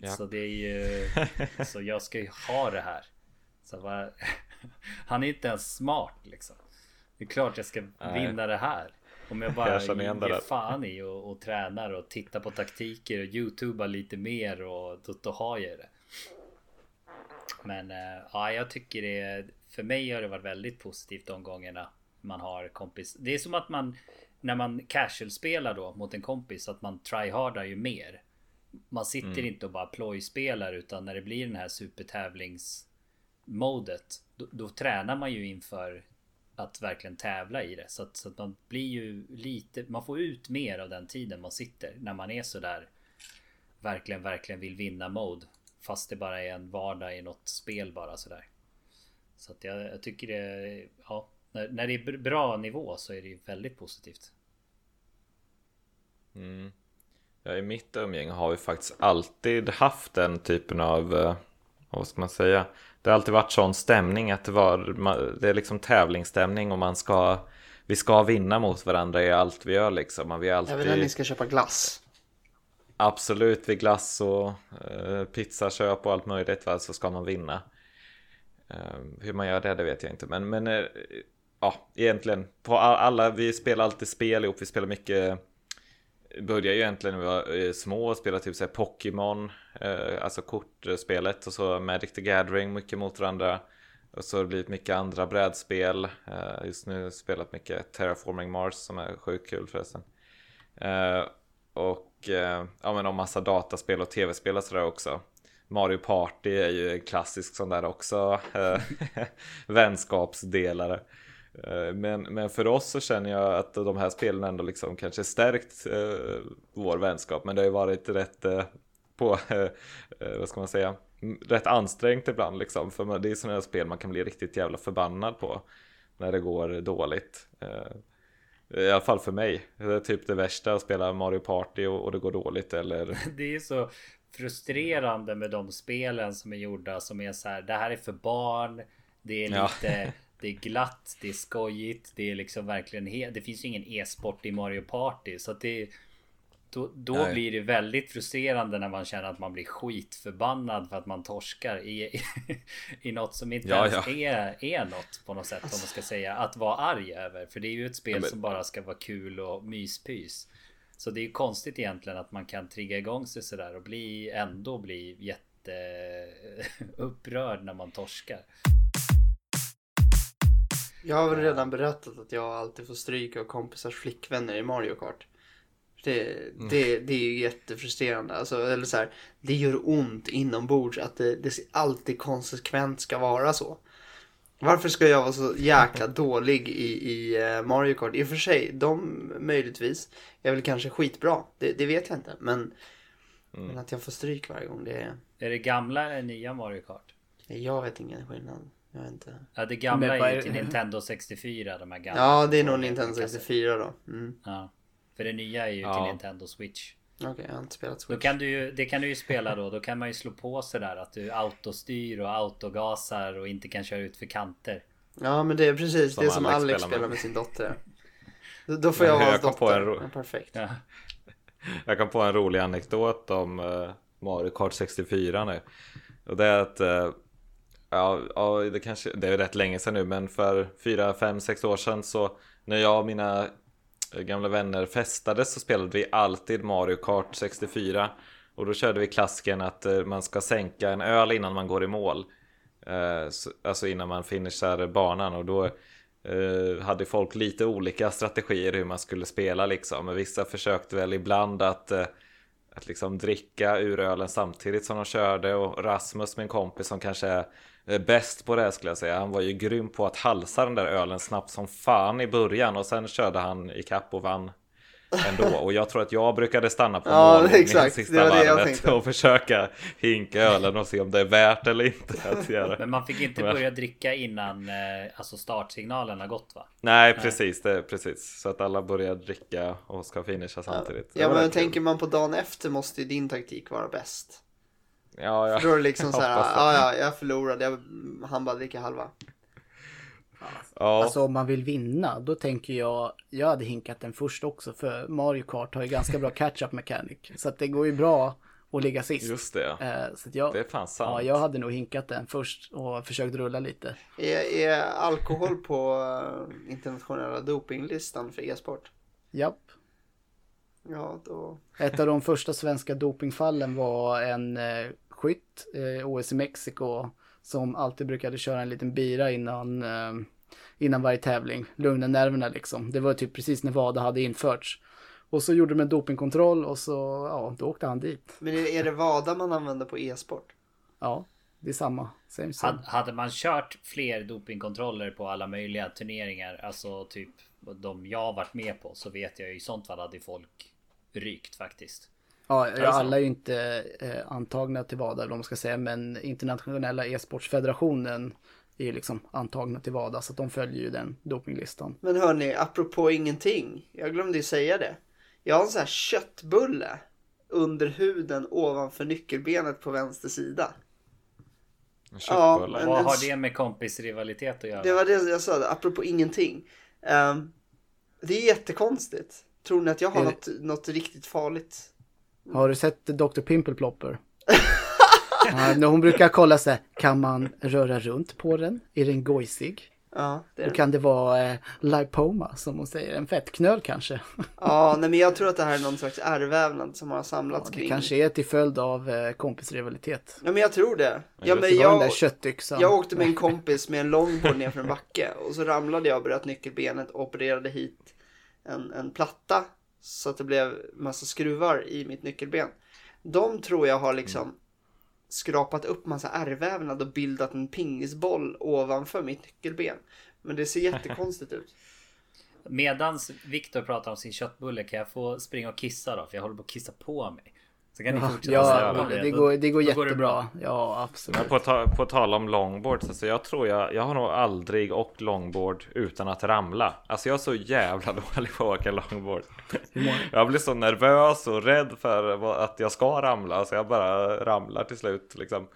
Ja. Så det är ju... så jag ska ju ha det här. Så bara, han är inte ens smart liksom. Det är klart jag ska Nej. vinna det här. Om jag bara jag ger fan i och, och tränar och tittar på taktiker och youtubar lite mer och då, då har jag det. Men äh, ja, jag tycker det För mig har det varit väldigt positivt de gångerna man har kompis. Det är som att man när man casual spelar då mot en kompis att man tryhardar ju mer. Man sitter mm. inte och bara plojspelar utan när det blir den här supertävlings modet. Då, då tränar man ju inför att verkligen tävla i det. Så att, så att man blir ju lite, man får ut mer av den tiden man sitter när man är sådär verkligen, verkligen vill vinna mode. Fast det bara är en vardag i något spel bara sådär. Så att jag, jag tycker det, ja, när, när det är bra nivå så är det ju väldigt positivt. Mm. Ja, I mitt umgänge har vi faktiskt alltid haft den typen av, eh, vad ska man säga, det har alltid varit sån stämning att det, var, det är liksom tävlingsstämning och man ska, vi ska vinna mot varandra i allt vi gör liksom. Man vill alltid... Vill att ni ska köpa glass. Absolut, vid glass och eh, pizzaköp och allt möjligt va, så ska man vinna. Eh, hur man gör det, det vet jag inte. Men, men eh, ja, egentligen på alla, vi spelar alltid spel ihop. Vi spelar mycket började ju egentligen när vi var eh, små och spelade typ såhär Pokémon, eh, alltså kortspelet och så Magic the Gathering mycket mot varandra. Och så har det blivit mycket andra brädspel. Eh, just nu har jag spelat mycket Terraforming Mars som är sjukt kul förresten. Eh, och eh, ja men och massa dataspel och tv-spel och sådär också. Mario Party är ju en klassisk sån där också. Eh, vänskapsdelare. Eh, men, men för oss så känner jag att de här spelen ändå liksom kanske stärkt eh, vår vänskap. Men det har ju varit rätt eh, på, eh, vad ska man säga, rätt ansträngt ibland liksom. För det är sådana här spel man kan bli riktigt jävla förbannad på när det går dåligt. Eh, I alla fall för mig. Det är typ det värsta att spela Mario Party och, och det går dåligt eller... Det är så frustrerande med de spelen som är gjorda som är så här. Det här är för barn. Det är lite... Ja. Det är glatt, det är skojigt, det är liksom verkligen Det finns ju ingen e-sport i Mario Party så att det Då, då blir det väldigt frustrerande när man känner att man blir skitförbannad för att man torskar i, i, i något som inte ja, ens ja. Är, är något på något sätt om man ska säga att vara arg över. För det är ju ett spel ja, men... som bara ska vara kul och myspys. Så det är ju konstigt egentligen att man kan trigga igång sig sådär och bli ändå bli jätte upprörd när man torskar. Jag har väl redan berättat att jag alltid får stryka av kompisars flickvänner i Mario Kart. Det, mm. det, det är ju jättefrustrerande. Alltså, eller så här, det gör ont inombords att det, det alltid konsekvent ska vara så. Varför ska jag vara så jäkla dålig i, i eh, Mario Kart? I och för sig, de möjligtvis är väl kanske skitbra. Det, det vet jag inte. Men, mm. men att jag får stryk varje gång det är... Är det gamla eller nya Mario Kart? Jag vet ingen skillnad. Jag vet inte. Ja det gamla är ju till Nintendo 64 de här gamla. Ja det är nog Nintendo 64 då. Mm. Ja. För det nya är ju ja. till Nintendo Switch. Okej okay, jag har inte spelat Switch. Då kan du ju, det kan du ju spela då. Då kan man ju slå på sådär att du autostyr och autogasar och inte kan köra ut för kanter. Ja men det är precis som det som Alex, Alex spelar med. med sin dotter. Då, då får jag vara hans dotter. Ro... Ja, perfekt. Ja. Jag kom på en rolig anekdot om uh, Mario Kart 64 nu. Och det är att uh, Ja, ja det, kanske, det är rätt länge sedan nu men för 4, 5, 6 år sedan så när jag och mina eh, gamla vänner festade så spelade vi alltid Mario Kart 64 och då körde vi klassiken att eh, man ska sänka en öl innan man går i mål. Eh, alltså innan man finishar banan. Och då hade folk lite olika strategier hur man skulle spela liksom. Men vissa försökte väl ibland att att liksom dricka ur ölen samtidigt som de körde och Rasmus min kompis som kanske är bäst på det skulle jag säga. Han var ju grym på att halsa den där ölen snabbt som fan i början och sen körde han i kapp och vann ändå. Och jag tror att jag brukade stanna på ja, mål exakt. sista det var det varvet och försöka hinka ölen och se om det är värt eller inte att göra. Men man fick inte börja dricka innan eh, alltså startsignalen har gått va? Nej, precis, det, precis. Så att alla börjar dricka och ska finisha samtidigt. Ja, ja men tänker man på dagen efter måste ju din taktik vara bäst. Ja, ja. För då är det liksom så här, ja, ja, jag förlorade, jag hann bara dricka halva. Ja. Alltså om man vill vinna, då tänker jag, jag hade hinkat den först också för Mario Kart har ju ganska bra catch-up mechanic. Så att det går ju bra att ligga sist. Just det, eh, så jag, det är fan sant. Ja, jag hade nog hinkat den först och försökt rulla lite. Är, är alkohol på eh, internationella dopinglistan för e-sport? Japp. Ja, då... Ett av de första svenska dopingfallen var en eh, skytt, eh, OS i Mexiko, som alltid brukade köra en liten bira innan, eh, innan varje tävling. Lugna nerverna liksom. Det var typ precis när VADA hade införts. Och så gjorde de en dopingkontroll och så, ja, då åkte han dit. Men är det VADA man använder på e-sport? Ja. det är samma. Same, same. Hade, hade man kört fler dopingkontroller på alla möjliga turneringar, alltså typ de jag varit med på, så vet jag ju i sånt fall hade folk rykt faktiskt. Ja, ja alla är ju inte eh, antagna till WADA, eller vad man ska säga, men internationella e-sportsfederationen är ju liksom antagna till WADA, så att de följer ju den dopinglistan. Men hörni, apropå ingenting. Jag glömde ju säga det. Jag har en sån här köttbulle under huden ovanför nyckelbenet på vänster sida. En Ja, men- Vad har det med kompisrivalitet att göra? Det var det jag sa, apropå ingenting. Ehm, det är jättekonstigt. Tror ni att jag har Är det- något, något riktigt farligt? Har du sett Dr. Pimple Plopper? ja, hon brukar kolla så här, kan man röra runt på den? Är den gojsig? Ja, det är Då kan det vara eh, lipoma som hon säger, en fettknöl kanske. Ja, nej men jag tror att det här är någon slags ärrvävnad som har samlats Det kring. kanske är till följd av eh, kompisrivalitet. Ja men jag tror det. Ja men var den där jag, köttyxan. jag åkte med en kompis med en longboard ner för en backe och så ramlade jag och bröt nyckelbenet och opererade hit en, en platta så att det blev massa skruvar i mitt nyckelben. De tror jag har liksom skrapat upp massa ärrvävnad och bildat en pingisboll ovanför mitt nyckelben. Men det ser jättekonstigt ut. Medans Viktor pratar om sin köttbulle kan jag få springa och kissa då? För jag håller på att kissa på mig. Så kan ni fortsätta Ja, det, går, det går jättebra. Ja, absolut. Men på, ta, på tal om longboards, alltså jag tror jag, jag har nog aldrig åkt longboard utan att ramla. Alltså jag är så jävla dålig på att åka longboard. Jag blir så nervös och rädd för att jag ska ramla, så jag bara ramlar till slut liksom.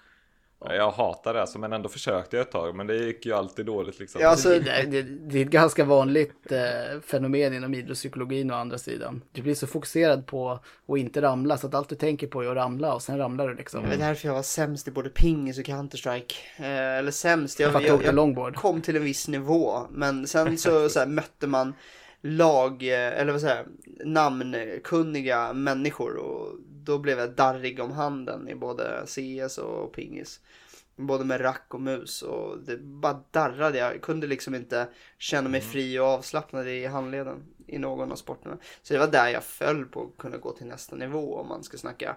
Jag hatar det alltså, men ändå försökte jag ett tag, men det gick ju alltid dåligt liksom. Ja, alltså, Det, det, det är ett ganska vanligt eh, fenomen inom idrottspsykologin å andra sidan. Du blir så fokuserad på att inte ramla så att allt du tänker på är att ramla och sen ramlar du liksom. det var därför jag var sämst i både pingis och Counter-Strike. Eh, eller sämst, jag, jag, jag longboard. kom till en viss nivå. Men sen så, så här, mötte man lag, eh, eller vad säger namnkunniga människor och då blev jag darrig om handen i både CS och pingis. Både med rack och mus och det bara darrade. Jag kunde liksom inte känna mig fri och avslappnad i handleden i någon av sporterna. Så det var där jag föll på att kunna gå till nästa nivå om man ska snacka.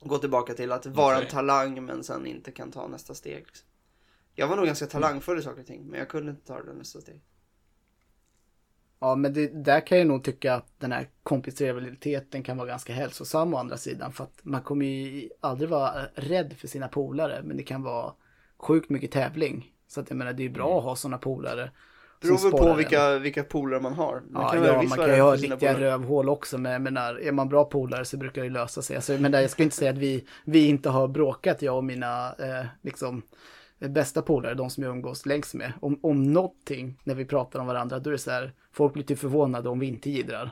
Gå tillbaka till att vara Okej. en talang men sen inte kan ta nästa steg. Liksom. Jag var nog ganska talangfull i saker och ting men jag kunde inte ta det nästa steg. Ja, men det, där kan jag nog tycka att den här kompisrivaliteten kan vara ganska hälsosam å andra sidan. För att man kommer ju aldrig vara rädd för sina polare, men det kan vara sjukt mycket tävling. Så att jag menar, det är bra att ha sådana polare. Beror som väl på en. vilka, vilka polare man har. Man Ja, kan ja man kan ju ha riktiga polare. rövhål också, men jag menar, är man bra polare så brukar det lösa sig. Alltså, jag, menar, jag ska inte säga att vi, vi inte har bråkat, jag och mina eh, liksom, bästa polare, de som jag umgås längst med. Om, om någonting, när vi pratar om varandra, då är det så här, folk blir typ förvånade om vi inte jiddrar.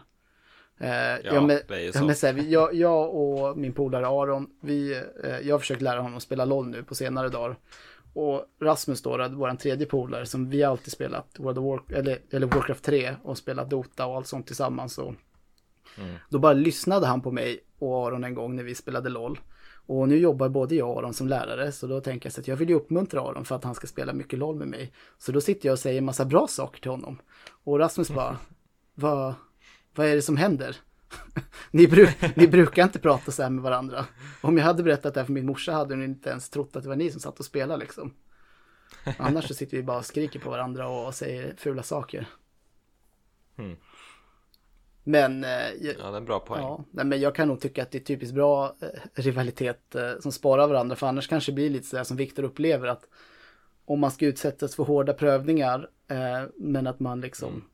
Eh, ja, men, det är så. men så här, jag, jag och min polare Aron, vi, eh, jag har försökt lära honom att spela LOL nu på senare dagar. Och Rasmus då, vår tredje polare, som vi alltid spelat World of War, eller, eller Warcraft 3 och spelat Dota och allt sånt tillsammans. Och Då bara lyssnade han på mig och Aron en gång när vi spelade LOL. Och nu jobbar både jag och Aron som lärare, så då tänker jag så att jag vill ju uppmuntra Aron för att han ska spela mycket LOL med mig. Så då sitter jag och säger en massa bra saker till honom. Och Rasmus bara, vad, vad är det som händer? ni, bru- ni brukar inte prata så här med varandra. Om jag hade berättat det här för min morsa hade hon inte ens trott att det var ni som satt och spelade liksom. Annars så sitter vi bara och skriker på varandra och säger fula saker. Hmm. Men, eh, jag- Ja, det är en bra poäng. ja, nej, men jag kan nog tycka att det är typiskt bra eh, rivalitet eh, som sparar varandra. För annars kanske det blir lite sådär som Viktor upplever att om man ska utsättas för hårda prövningar men att man liksom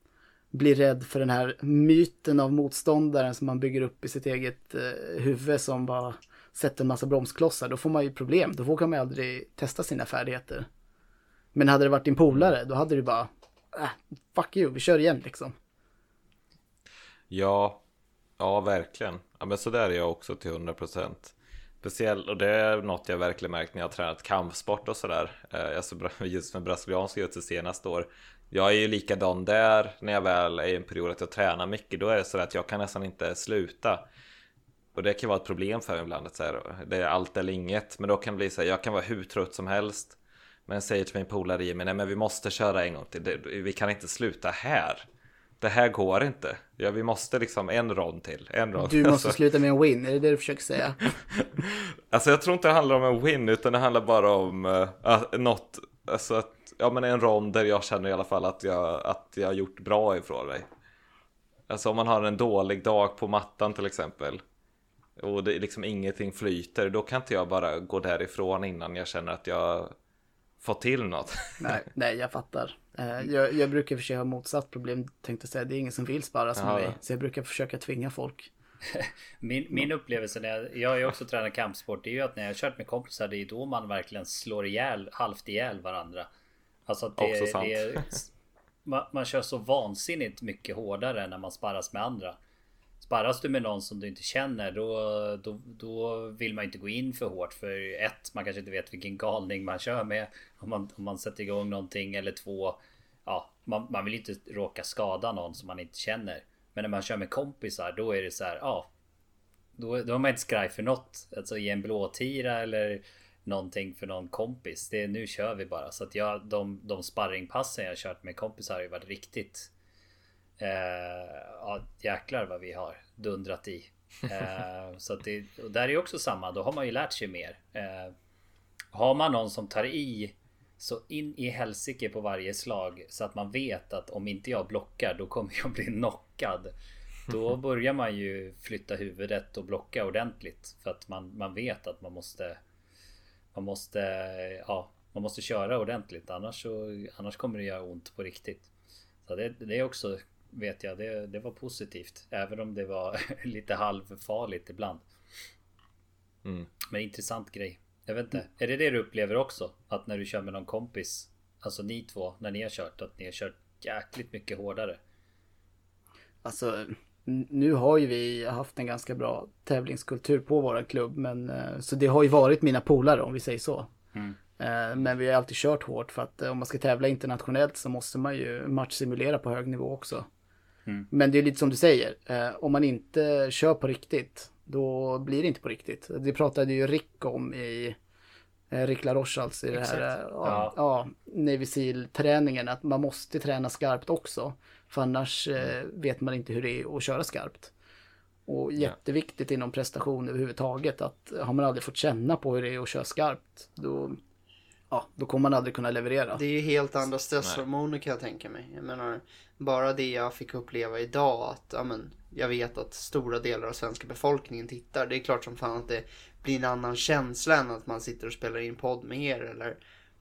blir rädd för den här myten av motståndaren som man bygger upp i sitt eget huvud som bara sätter en massa bromsklossar. Då får man ju problem. Då vågar man ju aldrig testa sina färdigheter. Men hade det varit din polare, då hade du bara, äh, fuck you, vi kör igen liksom. Ja, ja verkligen. Ja, men så där är jag också till 100%. Speciellt, och det är något jag verkligen märkt när jag har tränat kampsport och sådär. Alltså just med brasiliansk jujutsu senaste år. Jag är ju likadan där när jag väl är i en period att jag tränar mycket. Då är det så att jag kan nästan inte sluta. Och det kan vara ett problem för mig ibland. Att så här, det är allt eller inget. Men då kan det bli så här, jag kan vara hur trött som helst. Men säger till min polare Jimmy, nej men vi måste köra en gång till. Vi kan inte sluta här det här går inte. Ja, vi måste liksom en rond till. En rond. Du måste alltså, sluta med en win, är det det du försöker säga? alltså jag tror inte det handlar om en win, utan det handlar bara om uh, något, alltså att, ja men en rond där jag känner i alla fall att jag, att jag har gjort bra ifrån mig. Alltså om man har en dålig dag på mattan till exempel och det liksom ingenting flyter, då kan inte jag bara gå därifrån innan jag känner att jag fått till något. nej, nej, jag fattar. Eh, jag, jag brukar försöka ha motsatt problem, tänkte säga. Det är ingen som vill sparras med mig. Så jag brukar försöka tvinga folk. min, min upplevelse när jag, jag ju också tränat kampsport, det är ju att när jag har kört med kompisar, det är då man verkligen slår ihjäl, halvt ihjäl varandra. Alltså att det, också sant. det är, man, man kör så vansinnigt mycket hårdare när man sparras med andra. Sparras du med någon som du inte känner då, då, då vill man inte gå in för hårt. För ett, man kanske inte vet vilken galning man kör med. Om man, om man sätter igång någonting. Eller två, ja, man, man vill inte råka skada någon som man inte känner. Men när man kör med kompisar då är det så här, ja. Då, då är man inte skraj för något. Alltså i en blåtira eller någonting för någon kompis. Det nu kör vi bara. Så att jag, de, de sparringpassen jag kört med kompisar har ju varit riktigt Eh, ja, jäklar vad vi har dundrat i. Eh, så det, och där är också samma, då har man ju lärt sig mer. Eh, har man någon som tar i så in i helsike på varje slag så att man vet att om inte jag blockar då kommer jag bli knockad. Då börjar man ju flytta huvudet och blocka ordentligt för att man, man vet att man måste Man måste Ja Man måste köra ordentligt annars så Annars kommer det göra ont på riktigt. Så det, det är också vet jag. Det, det var positivt. Även om det var lite halvfarligt ibland. Mm. Men intressant grej. Jag vet inte. Är det det du upplever också? Att när du kör med någon kompis. Alltså ni två. När ni har kört. Att ni har kört jäkligt mycket hårdare. Alltså. Nu har ju vi haft en ganska bra tävlingskultur på våra klubb. Men eh, så det har ju varit mina polare om vi säger så. Mm. Eh, men vi har alltid kört hårt för att eh, om man ska tävla internationellt så måste man ju matchsimulera på hög nivå också. Mm. Men det är lite som du säger, eh, om man inte kör på riktigt, då blir det inte på riktigt. Det pratade ju Rick om i eh, Rick LaRoche alltså i det här eh, ja. Ja, Navy Seal-träningen, att man måste träna skarpt också. För annars mm. vet man inte hur det är att köra skarpt. Och jätteviktigt ja. inom prestation överhuvudtaget att har man aldrig fått känna på hur det är att köra skarpt, då, ja, då kommer man aldrig kunna leverera. Det är ju helt andra stresshormoner kan jag tänka mig. Jag menar, bara det jag fick uppleva idag att ja, men, jag vet att stora delar av svenska befolkningen tittar. Det är klart som fan att det blir en annan känsla än att man sitter och spelar in podd med er eller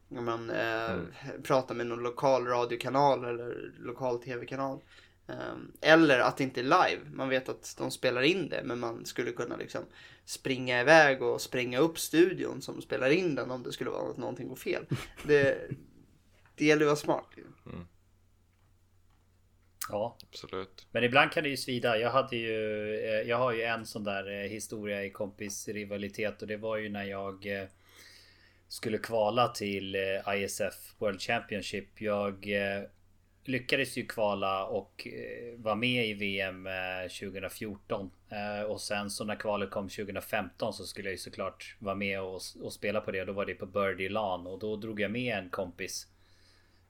man eh, mm. pratar med någon lokal radiokanal eller lokal tv-kanal. Eh, eller att det inte är live. Man vet att de spelar in det men man skulle kunna liksom springa iväg och spränga upp studion som spelar in den om det skulle vara att någonting går fel. Det, det gäller att vara smart. Mm. Ja, absolut. Men ibland kan det ju svida. Jag hade ju, eh, jag har ju en sån där eh, historia i kompisrivalitet och det var ju när jag eh, skulle kvala till ISF World Championship. Jag lyckades ju kvala och eh, var med i VM 2014. Eh, eh, och sen så när kvalet kom 2015 så skulle jag ju såklart vara med och, och spela på det. Då var det på Birdie Lan och då drog jag med en kompis.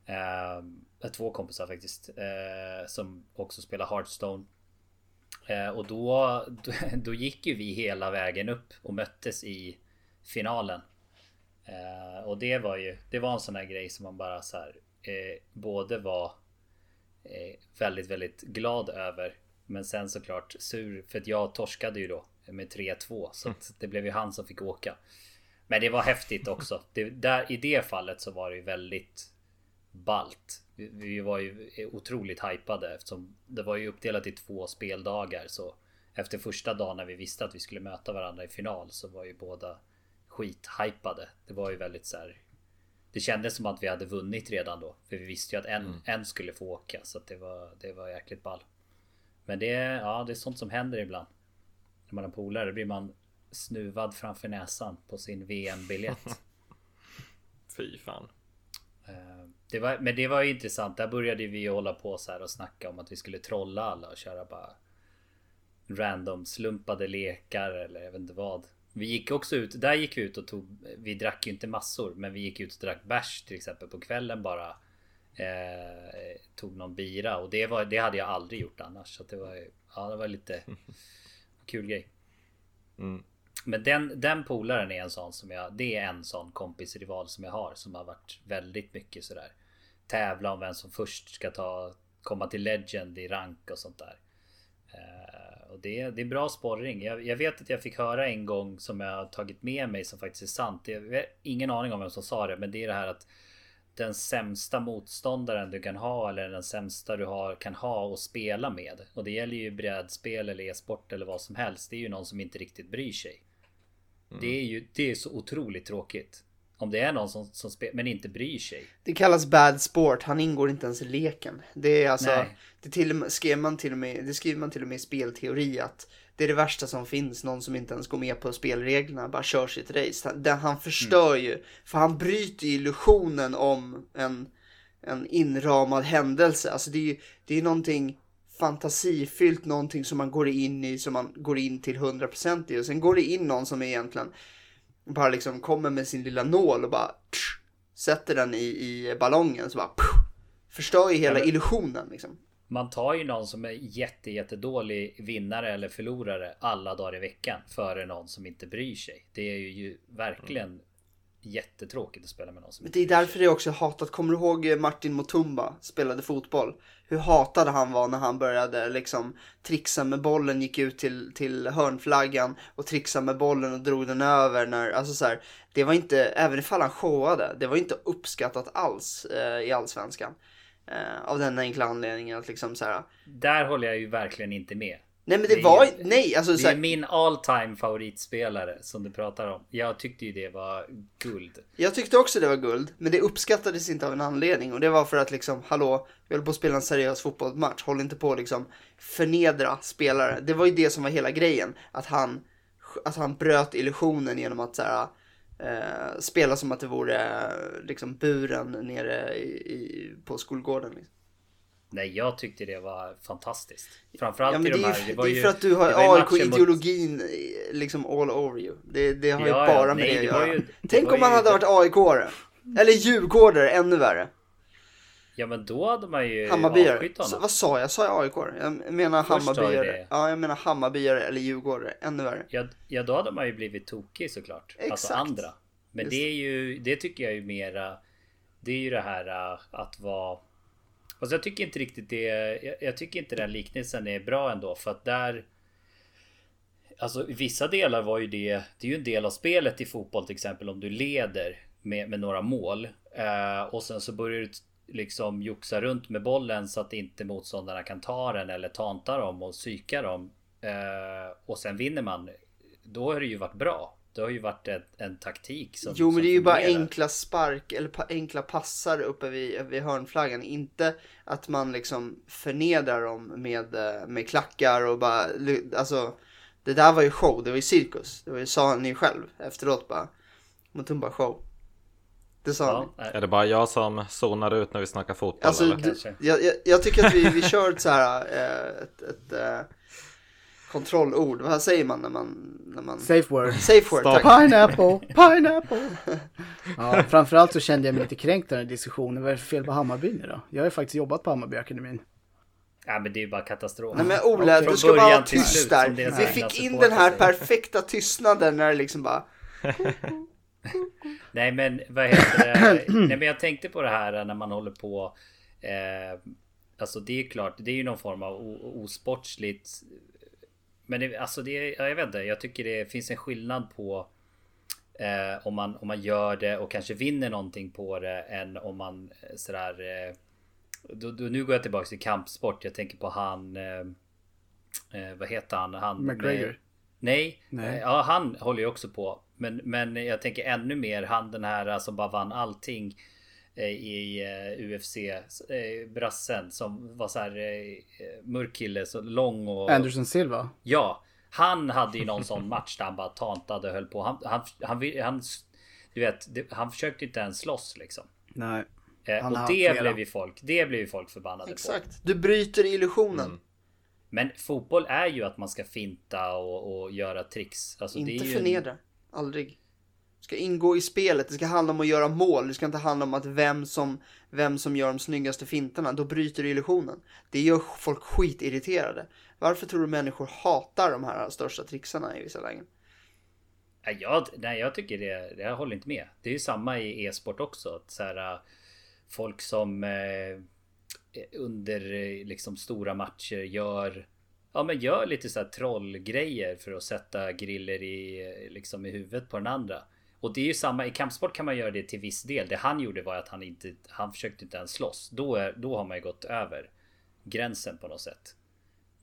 Eh, två kompisar faktiskt. Eh, som också spelar Hearthstone. Eh, och då, då, gick ju vi hela vägen upp och möttes i finalen. Och det var ju, det var en sån här grej som man bara så här, eh, både var eh, väldigt, väldigt glad över. Men sen såklart sur, för att jag torskade ju då med 3-2. Så mm. det blev ju han som fick åka. Men det var häftigt också. Det, där, I det fallet så var det ju väldigt balt. Vi var ju otroligt hypade eftersom det var ju uppdelat i två speldagar så efter första dagen när vi visste att vi skulle möta varandra i final så var ju båda skithypade. Det var ju väldigt så här, Det kändes som att vi hade vunnit redan då. För vi visste ju att en, mm. en skulle få åka. Så det var, det var jäkligt ball. Men det, ja, det är sånt som händer ibland. När man har polare blir man snuvad framför näsan på sin VM-biljett. Fy fan. Uh, det var, men det var ju intressant. Där började vi hålla på så här och snacka om att vi skulle trolla alla och köra bara random slumpade lekar eller jag vet inte vad. Vi gick också ut, där gick vi ut och tog, vi drack ju inte massor men vi gick ut och drack bärs till exempel på kvällen bara. eh, tog någon bira och det, var, det hade jag aldrig gjort annars. Så det var, ja, det var lite kul grej. Mm. Men den, den polaren är en sån som jag, det är en sån kompisrival som jag har som har varit väldigt mycket sådär tävla om vem som först ska ta komma till legend i rank och sånt där. Eh, och det, det är bra sporring. Jag, jag, vet att jag fick höra en gång som jag har tagit med mig som faktiskt är sant. Jag har ingen aning om vem som sa det, men det är det här att den sämsta motståndaren du kan ha eller den sämsta du har, kan ha och spela med. Och det gäller ju brädspel eller e-sport eller vad som helst. Det är ju någon som inte riktigt bryr sig. Mm. Det är ju det är så otroligt tråkigt. Om det är någon som, som spelar men inte bryr sig. Det kallas bad sport. Han ingår inte ens i leken. Det är alltså, det, till med, skrev man till och med, det skriver man till och med i spelteori att det är det värsta som finns. Någon som inte ens går med på spelreglerna, bara kör sitt race. Han, han förstör mm. ju, för han bryter illusionen om en, en inramad händelse. Alltså det är ju det är någonting fantasifyllt, någonting som man går in i, som man går in till 100% i. Och sen går det in någon som egentligen bara liksom kommer med sin lilla nål och bara tsch, sätter den i, i ballongen så bara pff, förstör ju hela illusionen liksom. Man tar ju någon som är jätte, jättedålig vinnare eller förlorare alla dagar i veckan före någon som inte bryr sig. Det är ju verkligen mm. Jättetråkigt att spela med någon som Det är därför jag också hatat. Kommer du ihåg Martin Mutumba spelade fotboll? Hur hatad han var när han började liksom trixa med bollen, gick ut till, till hörnflaggan och trixa med bollen och drog den över. När, alltså så här, det var inte, även ifall han showade, det var inte uppskattat alls eh, i allsvenskan. Eh, av den enkla anledningen att liksom så här. Där håller jag ju verkligen inte med. Nej men det, det var ju, nej alltså Det är min all time favoritspelare som du pratar om. Jag tyckte ju det var guld. Jag tyckte också det var guld, men det uppskattades inte av en anledning och det var för att liksom, hallå, vi håller på att spela en seriös fotbollsmatch, håll inte på att liksom förnedra spelare. Det var ju det som var hela grejen, att han, att han bröt illusionen genom att så här, eh, spela som att det vore liksom buren nere i, i på skolgården. Liksom. Nej, jag tyckte det var fantastiskt. Framförallt ja, i de här. Det är, det är för att du har AIK-ideologin mot... liksom all over you. Det, det har ja, ju bara ja, med nej, det att göra. Ju, Tänk om man hade varit AIK-are. Eller Djurgårdare, ännu värre. Ja men då hade man ju Hammarbyare. Vad sa jag? Sa jag AIK? Jag menar Hammarbyare. Ja, jag menar Hammarbyare eller Djurgårdare. Ännu värre. Ja, ja, då hade man ju blivit tokig såklart. Alltså Exakt. Alltså andra. Men Just. det är ju, det tycker jag ju mera. Det är ju det här äh, att vara Fast jag tycker inte riktigt det. Jag, jag tycker inte den liknelsen är bra ändå för att där. Alltså i vissa delar var ju det. Det är ju en del av spelet i fotboll till exempel om du leder med, med några mål eh, och sen så börjar du liksom joxa runt med bollen så att inte motståndarna kan ta den eller tanta dem och psyka dem. Eh, och sen vinner man. Då har det ju varit bra. Det har ju varit ett, en taktik som Jo men som det är ju bara enkla spark eller pa enkla passar uppe vid, vid hörnflaggan. Inte att man liksom förnedrar dem med, eh, med klackar och bara, alltså. Det där var ju show, det var ju cirkus. Det var ju, sa ni själv efteråt bara. Mutumba show. Det sa ja, ni. Är det bara jag som zonar ut när vi snackar fotboll? Alltså, du, jag, jag, jag, tycker att vi, vi kör ett så här, eh, ett, ett, ett eh, kontrollord. Vad säger man när man... När man... Safe word. Safe word, tack. Pineapple, pineapple. ja, framförallt så kände jag mig lite kränkt i den här diskussionen. Vad är det för fel på Hammarby nu då? Jag har ju faktiskt jobbat på Hammarbyakademin. Ja men det är ju bara katastrof. Nej men Ola, du ska bara vara tyst där. Vi fick in den här perfekta tystnaden när det liksom bara... Nej men vad heter det? Nej men jag tänkte på det här när man håller på eh, Alltså det är klart, det är ju någon form av osportsligt men det, alltså det, jag vet inte, jag tycker det finns en skillnad på eh, om, man, om man gör det och kanske vinner någonting på det än om man eh, sådär eh, då, då, nu går jag tillbaka till kampsport. Jag tänker på han eh, eh vad heter han? han McGregor? Med, nej, nej. ja han håller ju också på. Men, men jag tänker ännu mer han den här som bara vann allting Eh, i eh, UFC. Eh, brassen som var så här mörk kille, så lång och... Anderson Silva? Ja. Han hade ju någon sån match där han bara tantade och höll på. Han, han, han, han du vet, han försökte inte ens slåss liksom. Nej. och det blev ju folk, det blev ju folk förbannade Exakt. på. Exakt. Du bryter illusionen. Mm. Men fotboll är ju att man ska finta och, och göra tricks. Alltså, inte förnedra. En... Aldrig ska ingå i spelet. Det ska handla om att göra mål. Det ska inte handla om att vem som, vem som gör de snyggaste fintarna. Då bryter du illusionen. Det gör folk skitirriterade. Varför tror du människor hatar de här största trixarna i vissa lägen? Jag, nej, jag tycker det. Jag håller inte med. Det är ju samma i e-sport också. Att så här, äh, folk som eh, under äh, liksom stora matcher gör Ja men gör lite så här trollgrejer för att sätta griller i, liksom i huvudet på den andra. Och det är ju samma, i kampsport kan man göra det till viss del. Det han gjorde var att han inte, han försökte inte ens slåss. Då, är, då har man ju gått över gränsen på något sätt.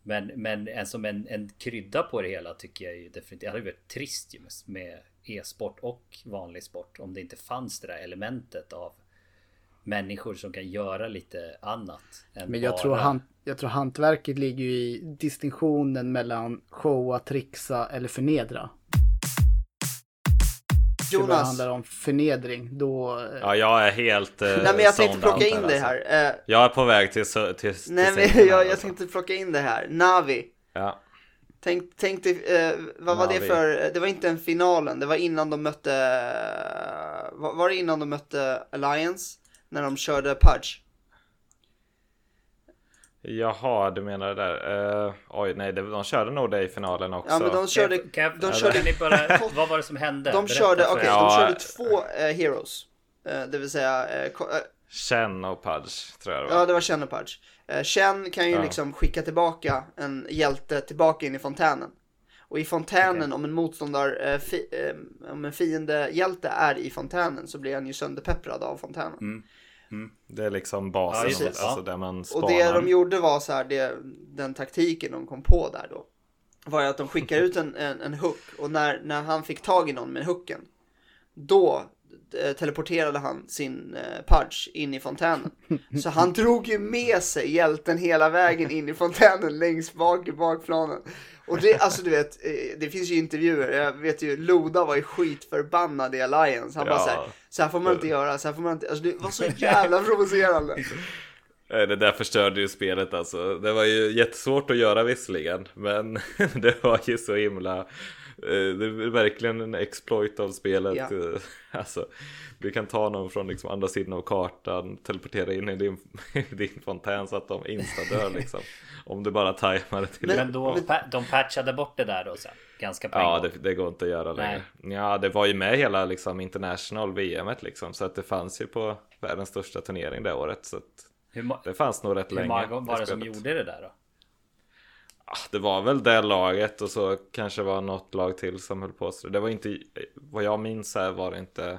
Men, men en, som en, en krydda på det hela tycker jag ju definitivt. Det hade varit trist ju med e-sport och vanlig sport. Om det inte fanns det där elementet av människor som kan göra lite annat. Men jag, bara... tror han, jag tror hantverket ligger ju i distinktionen mellan showa, trixa eller förnedra. Jonas. Det handlar om förnedring. Då... Eh, ja, jag är helt eh, Nej, men jag tänkte plocka in alltså. det här. Eh, jag är på väg till... till, till Nej, men jag, jag tänkte plocka in det här. Navi. Ja. Tänk, tänk dig, eh, vad var Navi. det för, det var inte en finalen, det var innan de mötte, var, var det innan de mötte Alliance? När de körde Pudge? Jaha, du menar det där. Uh, oj, nej, de körde nog det i finalen också. Ja, men de körde... Kan jag, de körde ni bara, vad var det som hände? De körde, okej, okay, ja, de körde två uh, heroes. Uh, det vill säga... Uh, Chen och Pudge, tror jag det var. Ja, det var Chen och Pudge. Uh, Chen kan ju ja. liksom skicka tillbaka en hjälte tillbaka in i fontänen. Och i fontänen, okay. om en motståndare, fi, om en fiende hjälte är i fontänen så blir han ju sönderpepprad av fontänen. Mm. Mm. Det är liksom basen, ja, alltså där man spanar. Och det de gjorde var så här, det, den taktiken de kom på där då. Var att de skickade ut en, en, en hook och när, när han fick tag i någon med hooken. Då teleporterade han sin eh, pudge in i fontänen. Så han drog ju med sig hjälten hela vägen in i fontänen längst bak i bakplanen. Och det, alltså du vet, eh, det finns ju intervjuer, jag vet ju, Loda var ju skitförbannad i Alliance. Han ja. bara såhär, så här får man inte göra, så här får man inte, alltså det var så jävla provocerande. Det där förstörde ju spelet alltså. Det var ju jättesvårt att göra visserligen, men det var ju så himla Eh, det är verkligen en exploit av spelet. Ja. Eh, alltså, du kan ta någon från liksom andra sidan av kartan, teleportera in i din, din fontän så att de insta-dör liksom. Om du bara tajmar det till. Men då, de patchade bort det där då sen? Ganska på Ja, det, det, går inte att göra längre. Ja, det var ju med hela liksom international VM liksom. Så att det fanns ju på världens största turnering det året. Så att det fanns nog rätt hur länge. Hur många var det som gjorde det där då? Ah, det var väl det laget och så kanske var något lag till som höll på så det var inte vad jag minns här var det inte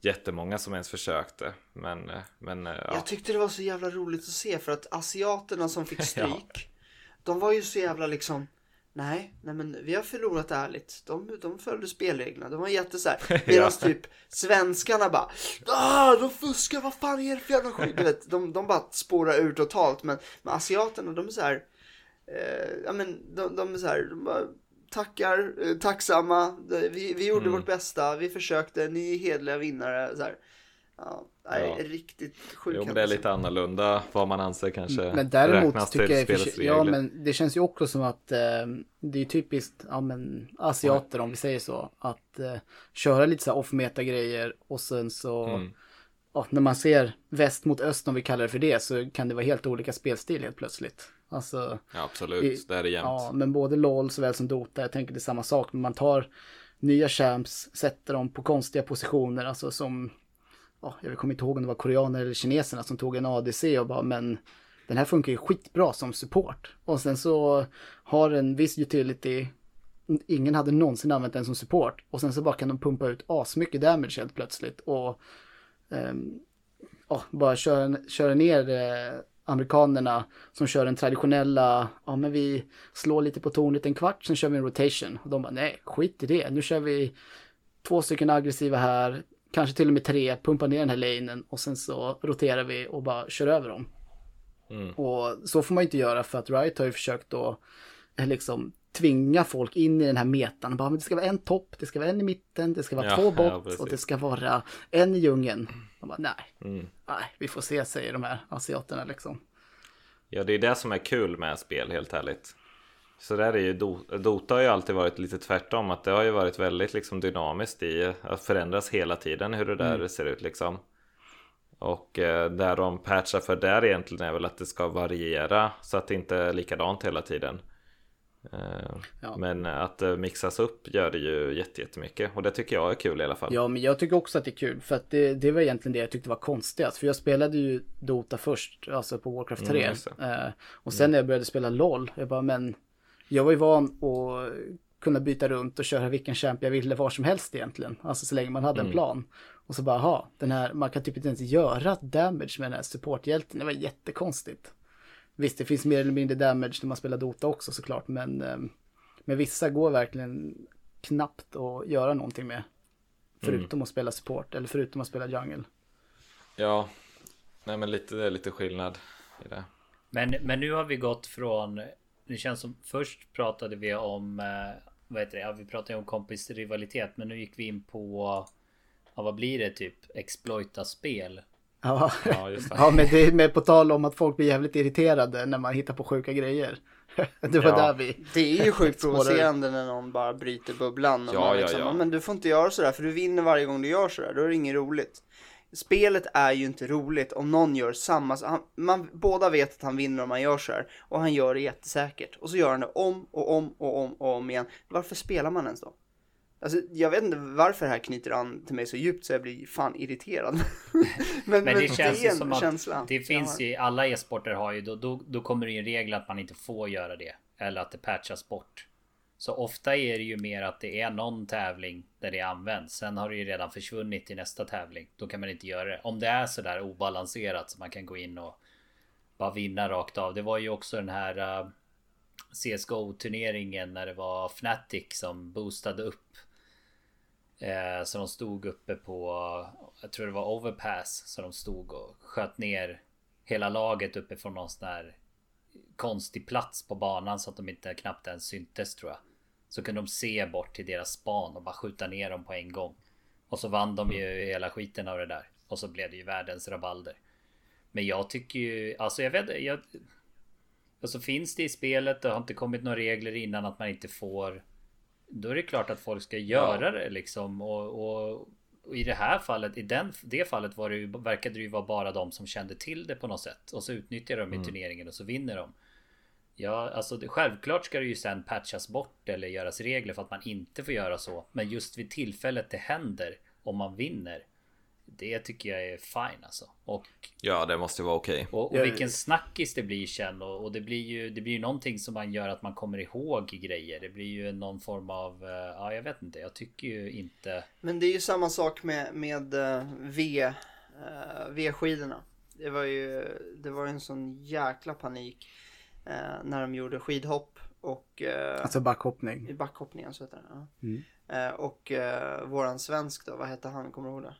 jättemånga som ens försökte men, men ja. Jag tyckte det var så jävla roligt att se för att asiaterna som fick stryk ja. de var ju så jävla liksom Nej, nej men vi har förlorat ärligt. De, de följde spelreglerna. De var jätte så här. Medan ja. typ svenskarna bara ah, de fuskar, vad fan är det för jävla skit? Du vet, de, de bara spårar ur totalt. Men, men asiaterna, de är så här eh, ja men de, de är så här, de bara tackar, eh, tacksamma, vi, vi gjorde mm. vårt bästa, vi försökte, ni är hedliga vinnare. Så här. Ja, nej, ja. riktigt sjukt. Jo, men det är lite annorlunda vad man anser kanske Men däremot tycker jag, för, ja men det känns ju också som att eh, det är typiskt, ja men asiater ja. om vi säger så, att eh, köra lite så off-meta grejer och sen så mm. Ja, när man ser väst mot öst om vi kallar det för det så kan det vara helt olika spelstil helt plötsligt. Alltså, ja, absolut, i, det är det jämt. Ja, men både LOL såväl som Dota, jag tänker det är samma sak. Men man tar nya champs, sätter dem på konstiga positioner, alltså som, ja, jag kommer inte ihåg om det var koreaner eller kineserna som tog en ADC och bara, men den här funkar ju skitbra som support. Och sen så har en viss utility, ingen hade någonsin använt den som support. Och sen så bara kan de pumpa ut asmycket damage helt plötsligt. Och um, oh, bara köra, köra ner eh, amerikanerna som kör den traditionella, ja men vi slår lite på tornet en kvart, sen kör vi en rotation. Och de bara, nej, skit i det, nu kör vi två stycken aggressiva här, kanske till och med tre, pumpar ner den här lanen och sen så roterar vi och bara kör över dem. Mm. Och så får man inte göra för att Riot har ju försökt då eh, liksom tvinga folk in i den här metan. Bara, men det ska vara en topp, det ska vara en i mitten, det ska vara ja, två bort ja, och det ska vara en i djungeln. De bara, nej, mm. nej, vi får se, säger de här asiaterna liksom. Ja, det är det som är kul med spel, helt ärligt. Så där är ju Do- Dota har ju alltid varit lite tvärtom att det har ju varit väldigt liksom dynamiskt i att förändras hela tiden hur det där ser ut liksom. Och eh, där de patchar för där egentligen är väl att det ska variera så att det inte är likadant hela tiden. Eh, Ja. Men att det mixas upp gör det ju jätte- jättemycket och det tycker jag är kul i alla fall. Ja, men jag tycker också att det är kul. För att det, det var egentligen det jag tyckte var konstigast. För jag spelade ju Dota först, alltså på Warcraft 3. Mm, eh, och sen när jag började spela LOL, jag bara, men jag var ju van att kunna byta runt och köra vilken champ jag ville var som helst egentligen. Alltså så länge man hade en plan. Och så bara, ha, den här, man kan typ inte ens göra damage med den här supporthjälten. Det var jättekonstigt. Visst, det finns mer eller mindre damage när man spelar Dota också såklart, men, eh, men vissa går verkligen knappt att göra någonting med. Förutom att spela support eller förutom att spela jungle. Ja, nej men lite, det är lite skillnad i det. Men, men nu har vi gått från Det känns som först pratade vi om eh, Vad heter det? Ja, vi pratade om kompisrivalitet Men nu gick vi in på Ja vad blir det typ? Exploita spel Ja, Ja, just det. ja men det är med på tal om att folk blir jävligt irriterade när man hittar på sjuka grejer. Det var Ja. där vi... Det är ju sjukt provocerande när någon bara bryter bubblan. Och Ja, man ja, liksom, ja. Men du får inte göra sådär för du vinner varje gång du gör sådär. Då är det inget roligt. Spelet är ju inte roligt om någon gör samma, han, man, båda vet att han vinner om man gör så här och han gör det jättesäkert och så gör han det om och om och om och om igen. Varför spelar man ens då? Alltså jag vet inte varför det här knyter an till mig så djupt så jag blir fan irriterad. men, Men det känns är ju en som att känsla det finns ju, alla e-sporter har ju, då, då, då kommer det ju en regel att man inte får göra det. Eller att det patchas bort. Så ofta är det ju mer att det är någon tävling där det används. Sen har det ju redan försvunnit till nästa tävling. Då kan man inte göra det. Om det är sådär obalanserat så man kan gå in och bara vinna rakt av. Det var ju också den här uh, CSGO turneringen när det var Fnatic som boostade upp. Eh, så de stod uppe på, jag tror det var overpass. Så de stod och sköt ner hela laget uppe från någon sån här konstig plats på banan så att de inte knappt ens syntes tror jag. Så kunde de se bort till deras span och bara skjuta ner dem på en gång. Och så vann de ju hela skiten av det där. Och så blev det ju världens rabalder. Men jag tycker ju, alltså jag vet jag... Alltså finns det i spelet, det har inte kommit några regler innan att man inte får då är det klart att folk ska göra det liksom och, och, och i det här fallet, i den, det fallet var det ju, verkade det ju vara bara de som kände till det på något sätt. Och så utnyttjar de i turneringen och så vinner de. Ja, alltså det, självklart ska det ju sen patchas bort eller göras regler för att man inte får göra så. Men just vid tillfället det händer, om man vinner. Det tycker jag är fine alltså. Och Ja, det måste vara okej. och, och Jag- vilken snackis det blir sen och, och det blir ju Det blir ju någonting som man gör att man kommer ihåg grejer Det blir ju någon form av eh, Ja jag vet inte Jag tycker ju inte Men det är ju samma sak med, med eh, V, uh, V-skidorna. Det var ju det var en sån jäkla panik eh, när de gjorde skidhopp och Alltså backhoppning. i backhoppningen så heter det. Ja. Mm. Eh, och våran svensk då, vad hette han? Kommer du ihåg det?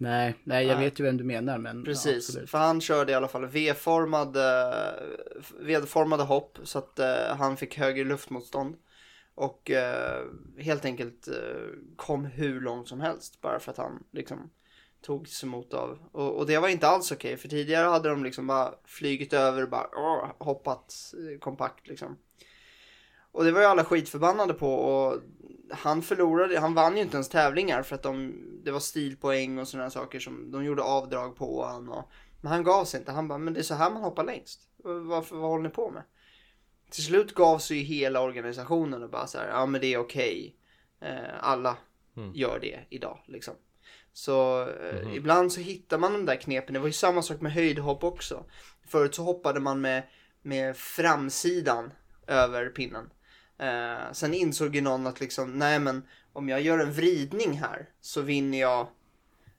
Nej, nej jag Nej. vet ju vem du menar men. ja, Precis, absolut. för han körde i alla fall V-formade, V-formade hopp så att eh, han fick högre luftmotstånd. Och eh, helt enkelt eh, kom hur långt som helst bara för att han liksom togs emot av. Och, och det var inte alls okej för tidigare hade de liksom bara flygit över och bara åh, hoppat eh, kompakt liksom. Och det var ju alla skitförbannade på och han förlorade, han vann ju inte ens tävlingar för att de, det var stilpoäng och sådana saker som de gjorde avdrag på han och, Men han gav sig inte, han bara, men det är så här man hoppar längst. Varför, vad håller ni på med? Till slut gav sig ju hela organisationen och bara så här, ja men det är okej. Eh, alla Mm. gör det idag liksom. Så eh, ibland så hittar man de där knepen. Det var ju samma sak med höjdhopp också. Förut så hoppade man med, med framsidan över pinnen. Eh, sen insåg ju någon att liksom, nej men om jag gör en vridning här så vinner jag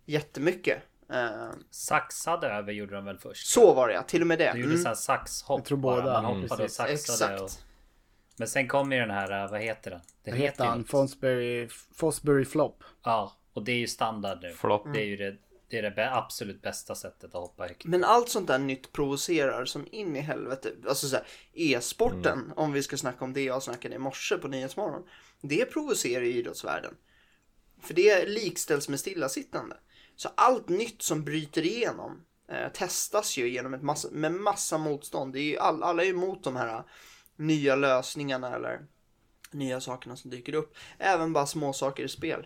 jättemycket. Eh, Saxade över gjorde de väl först så var det ja, till och med det. De gjorde Mm, så här saxhopp Jag tror bara. båda. Man Mm. hoppade och saxade och, exakt. Men sen kom ju den här, eh, vad heter den? Det heter han? Fosbury, Fosbury Flop. Ja, och det är ju standard nu Flopp. Det är ju det, det, är det absolut bästa sättet att hoppa högt Men allt sånt där nytt provocerar som in i helvete. Alltså så e-sporten, om vi ska snacka om det jag snackade i morse på Nyhetsmorgon. Det provocerar ju idrottsvärlden. För det likställs med stillasittande. Så allt nytt som bryter igenom eh, testas ju genom ett massa, med massa motstånd. Det är ju all, alla är ju emot de här nya lösningarna eller nya sakerna som dyker upp. Även bara små saker i spel.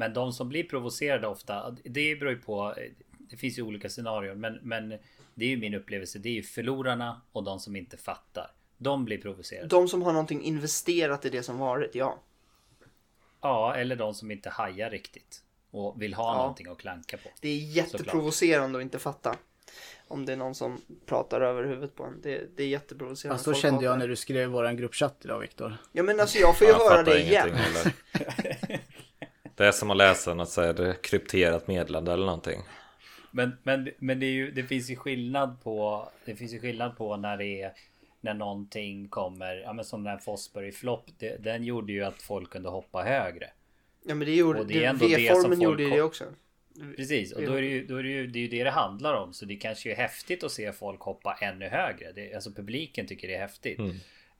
Men de som blir provocerade ofta, det beror ju på. Det finns ju olika scenarion, men, men det är ju min upplevelse. Det är ju förlorarna och de som inte fattar. De blir provocerade. De som har någonting investerat i det som varit, ja. Ja, eller de som inte hajar riktigt och vill ha Ja. någonting att klanka på. Det är jätteprovocerande att inte fatta. Om det är någon som pratar över huvudet på en. Det, det är jätteprovocerande. Ja, så kände jag när du skrev våran gruppchatt idag Viktor. Ja men alltså jag får ju Jag höra det igen. Det är som att läsa något så här krypterat meddelande eller någonting. Men, men, men det, är ju, det finns ju skillnad på Det finns ju skillnad på när det är När någonting kommer Ja men som den här Fosbury Flop det, Den gjorde ju att folk kunde hoppa högre. Ja men det gjorde, Och det är det ändå det som V-formen folk gjorde ju det också. Precis och då är det ju, då är det, ju det är ju det det handlar om. Så det kanske är häftigt att se folk hoppa ännu högre. Det, Alltså publiken tycker det är häftigt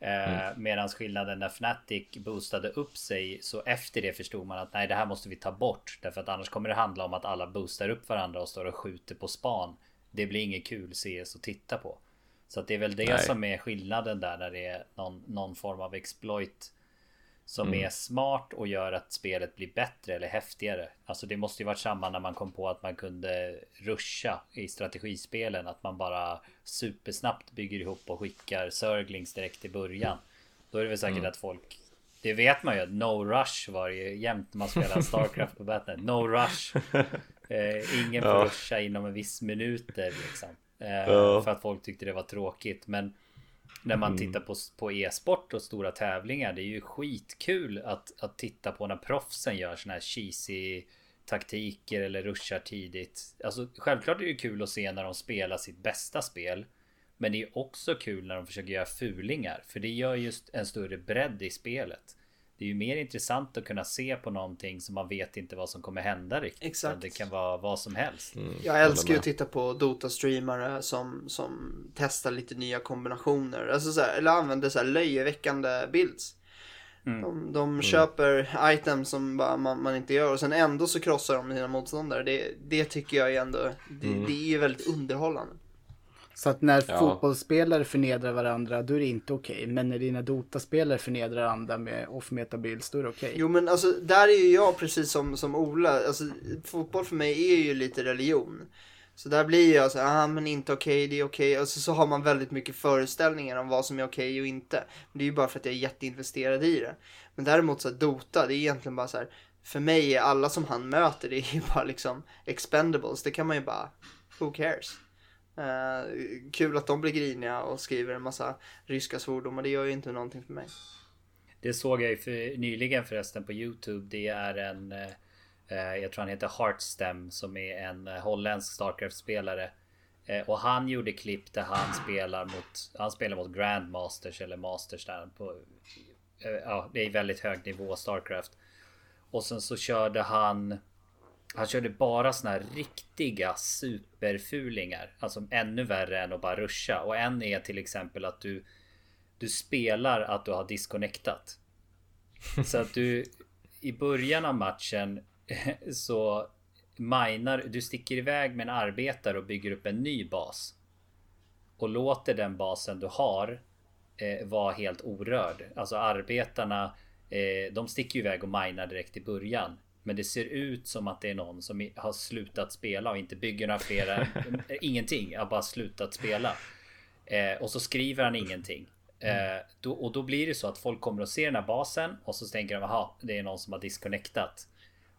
Eh, Medan skillnaden när Fnatic boostade upp sig Så efter det förstod man att nej det här måste vi ta bort. Därför att annars kommer det handla om att alla boostar upp varandra och står och skjuter på span. Det blir inget kul CS att titta på. Så att det är väl det Nej. som är skillnaden där när det är någon, någon form av exploit Som Mm. är smart och gör att spelet blir bättre eller häftigare Alltså det måste ju varit samma när man kom på att man kunde ruscha i strategispelen Att man bara supersnabbt bygger ihop och skickar Zerglings direkt i början Då är det väl säkert Mm. att folk Det vet man ju att No Rush var ju jämt när man spelar Starcraft på Batnet No Rush eh, Ingen får Ja. ruscha inom en viss minuter liksom eh, Ja. För att folk tyckte det var tråkigt men när man Mm. tittar på, på e-sport och stora tävlingar Det är ju skitkul att, att titta på när proffsen gör såna här cheesy taktiker eller ruschar tidigt Alltså självklart är det kul att se när de spelar sitt bästa spel Men det är också kul när de försöker göra fulingar För det gör just en större bredd i spelet Det är ju mer intressant att kunna se på någonting som man vet inte vad som kommer hända riktigt Exakt. Det kan vara vad som helst Jag älskar ju att titta på Dota-streamare som, som testar lite nya kombinationer. Alltså så här, eller använder så här löjeväckande builds. Mm. De, de köper items som bara man, man inte gör och sen ändå så krossar de sina motståndare. Det, det tycker jag är ändå, det, det är ju väldigt underhållande. Så att när Ja. fotbollsspelare förnedrar varandra, då är det inte okej. Men när dina Dota-spelare förnedrar andra med off-meta builds, då är det okej. Jo men alltså där är ju jag precis som, som Ola, alltså fotboll för mig är ju lite religion. Så där blir jag så här, ah, men inte okej, det är okej. Och så, så har man väldigt mycket föreställningar om vad som är okej och inte. Men det är ju bara för att jag är jätteinvesterad i det. Men däremot så här, Dota, det är egentligen bara så här, för mig är alla som han möter, det är ju bara liksom expendables. Det kan man ju bara, who cares? Eh, kul att de blir griniga och skriver en massa ryska svordomar, det gör ju inte någonting för mig. Det såg jag ju för, nyligen förresten på Youtube. Det är en eh, eh Jag tror han heter Heartstem som är en eh, holländsk Starcraft-spelare. Eh, och han gjorde klipp där han spelar mot Han spelar mot Grandmasters eller Masters där på eh, Ja det är väldigt hög nivå Starcraft. Och sen så körde han han körde bara såna här riktiga superfulingar. Alltså ännu värre än att bara ruscha. Och en är till exempel att du Du spelar att du har disconnectat. Så att du i början av matchen så minar, du sticker iväg med en arbetare och bygger upp en ny bas. Och låter den basen du har eh, vara helt orörd. Alltså arbetarna, eh, de sticker ju iväg och minar direkt i början. Men det ser ut som att det är någon som har slutat spela och inte bygger några flera, ingenting, har bara slutat spela. Eh, och så skriver han ingenting. Eh, då, och då blir det så att folk kommer att se den här basen och så tänker de jaha, det är någon som har disconnectat.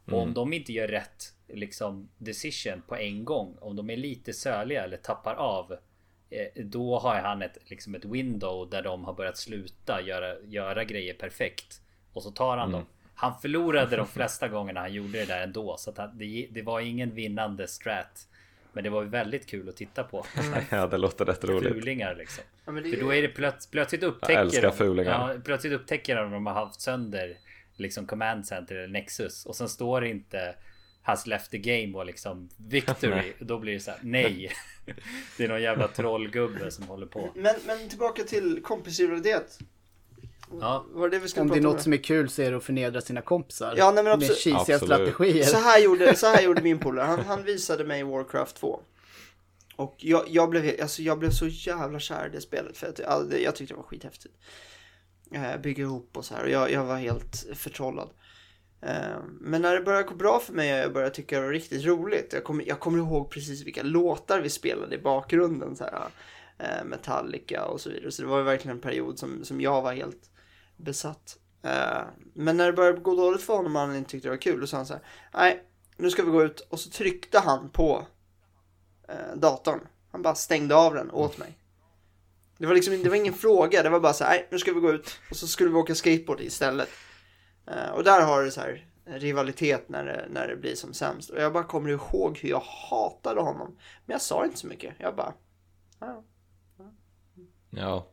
Och om de inte gör rätt liksom decision på en gång, om de är lite söliga eller tappar av. Eh, då har han ett, liksom ett window där de har börjat sluta göra, göra grejer perfekt. Och så tar han dem. Han förlorade de flesta gångerna han gjorde det där ändå. Så att han, det, det var ingen vinnande strat. Men det var ju väldigt kul att titta på. Ja, det låter rätt roligt. Fulingar liksom. Ja, men det, För då är det plöts plötsligt upptäcker älskar de, fulingar. ja, Plötsligt upptäcker de att de har haft sönder liksom command center eller nexus och sen står det inte Has left the game och liksom victory. då blir det så här, nej. det är någon jävla trollgubbe som håller på. Men, men tillbaka till kompisrivalitet. Ja. Var det det vi Om det är prata om? något som är kul så är det att förnedra sina kompisar. Ja, nej, men Med absolut. cheesiga Absolut. strategier. Så här gjorde, så här gjorde min polare. Han, han visade mig Warcraft 2. Och jag, jag, blev, alltså jag blev så jävla kär i det spelet för att jag, jag tyckte det var skithäftigt. Eh, bygga ihop och så här och jag, jag var helt förtrollad. Eh, men när det började gå bra för mig och jag började tycka det var riktigt roligt. Jag kommer, jag kommer ihåg precis vilka låtar vi spelade i bakgrunden. Så här, eh, Metallica och så vidare. Så det var verkligen en period som, som jag var helt besatt. Eh, men när det började gå dåligt för honom och han inte tyckte det var kul. Då sa han så här. Nej, nu ska vi gå ut. Och så tryckte han på eh, datorn. Han bara stängde av den åt mig. Det var liksom det var ingen fråga, det var bara så här, nej nu ska vi gå ut och så skulle vi åka skateboard istället. Eh, och där har du så här rivalitet när det, när det blir som sämst. Och jag bara kommer ihåg hur jag hatade honom. Men jag sa inte så mycket, jag bara, ja. Ja.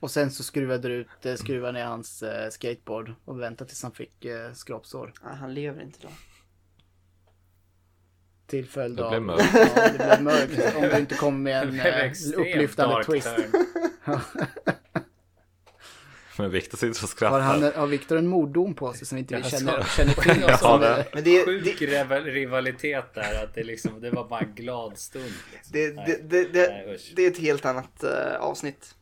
Och sen så skruvade du ut, eh, skruvade ner hans eh, skateboard och väntade tills han fick eh, skrapsår. Nej, han lever inte då. Till följd Det av... blev mörkt. Ja, det blev mörkt. Om du inte kommer med en upplyftande twist. Men Viktor sitter och Har, skrattar. han, har Viktor en morddom på sig som inte vi känner, känner till? Ja, Som, det- Men det, Sjuk det, rival- rivalitet där, att det liksom, det var bara en glad stund. Liksom. det, det, det, det, Nej, usch. det är ett helt annat avsnitt.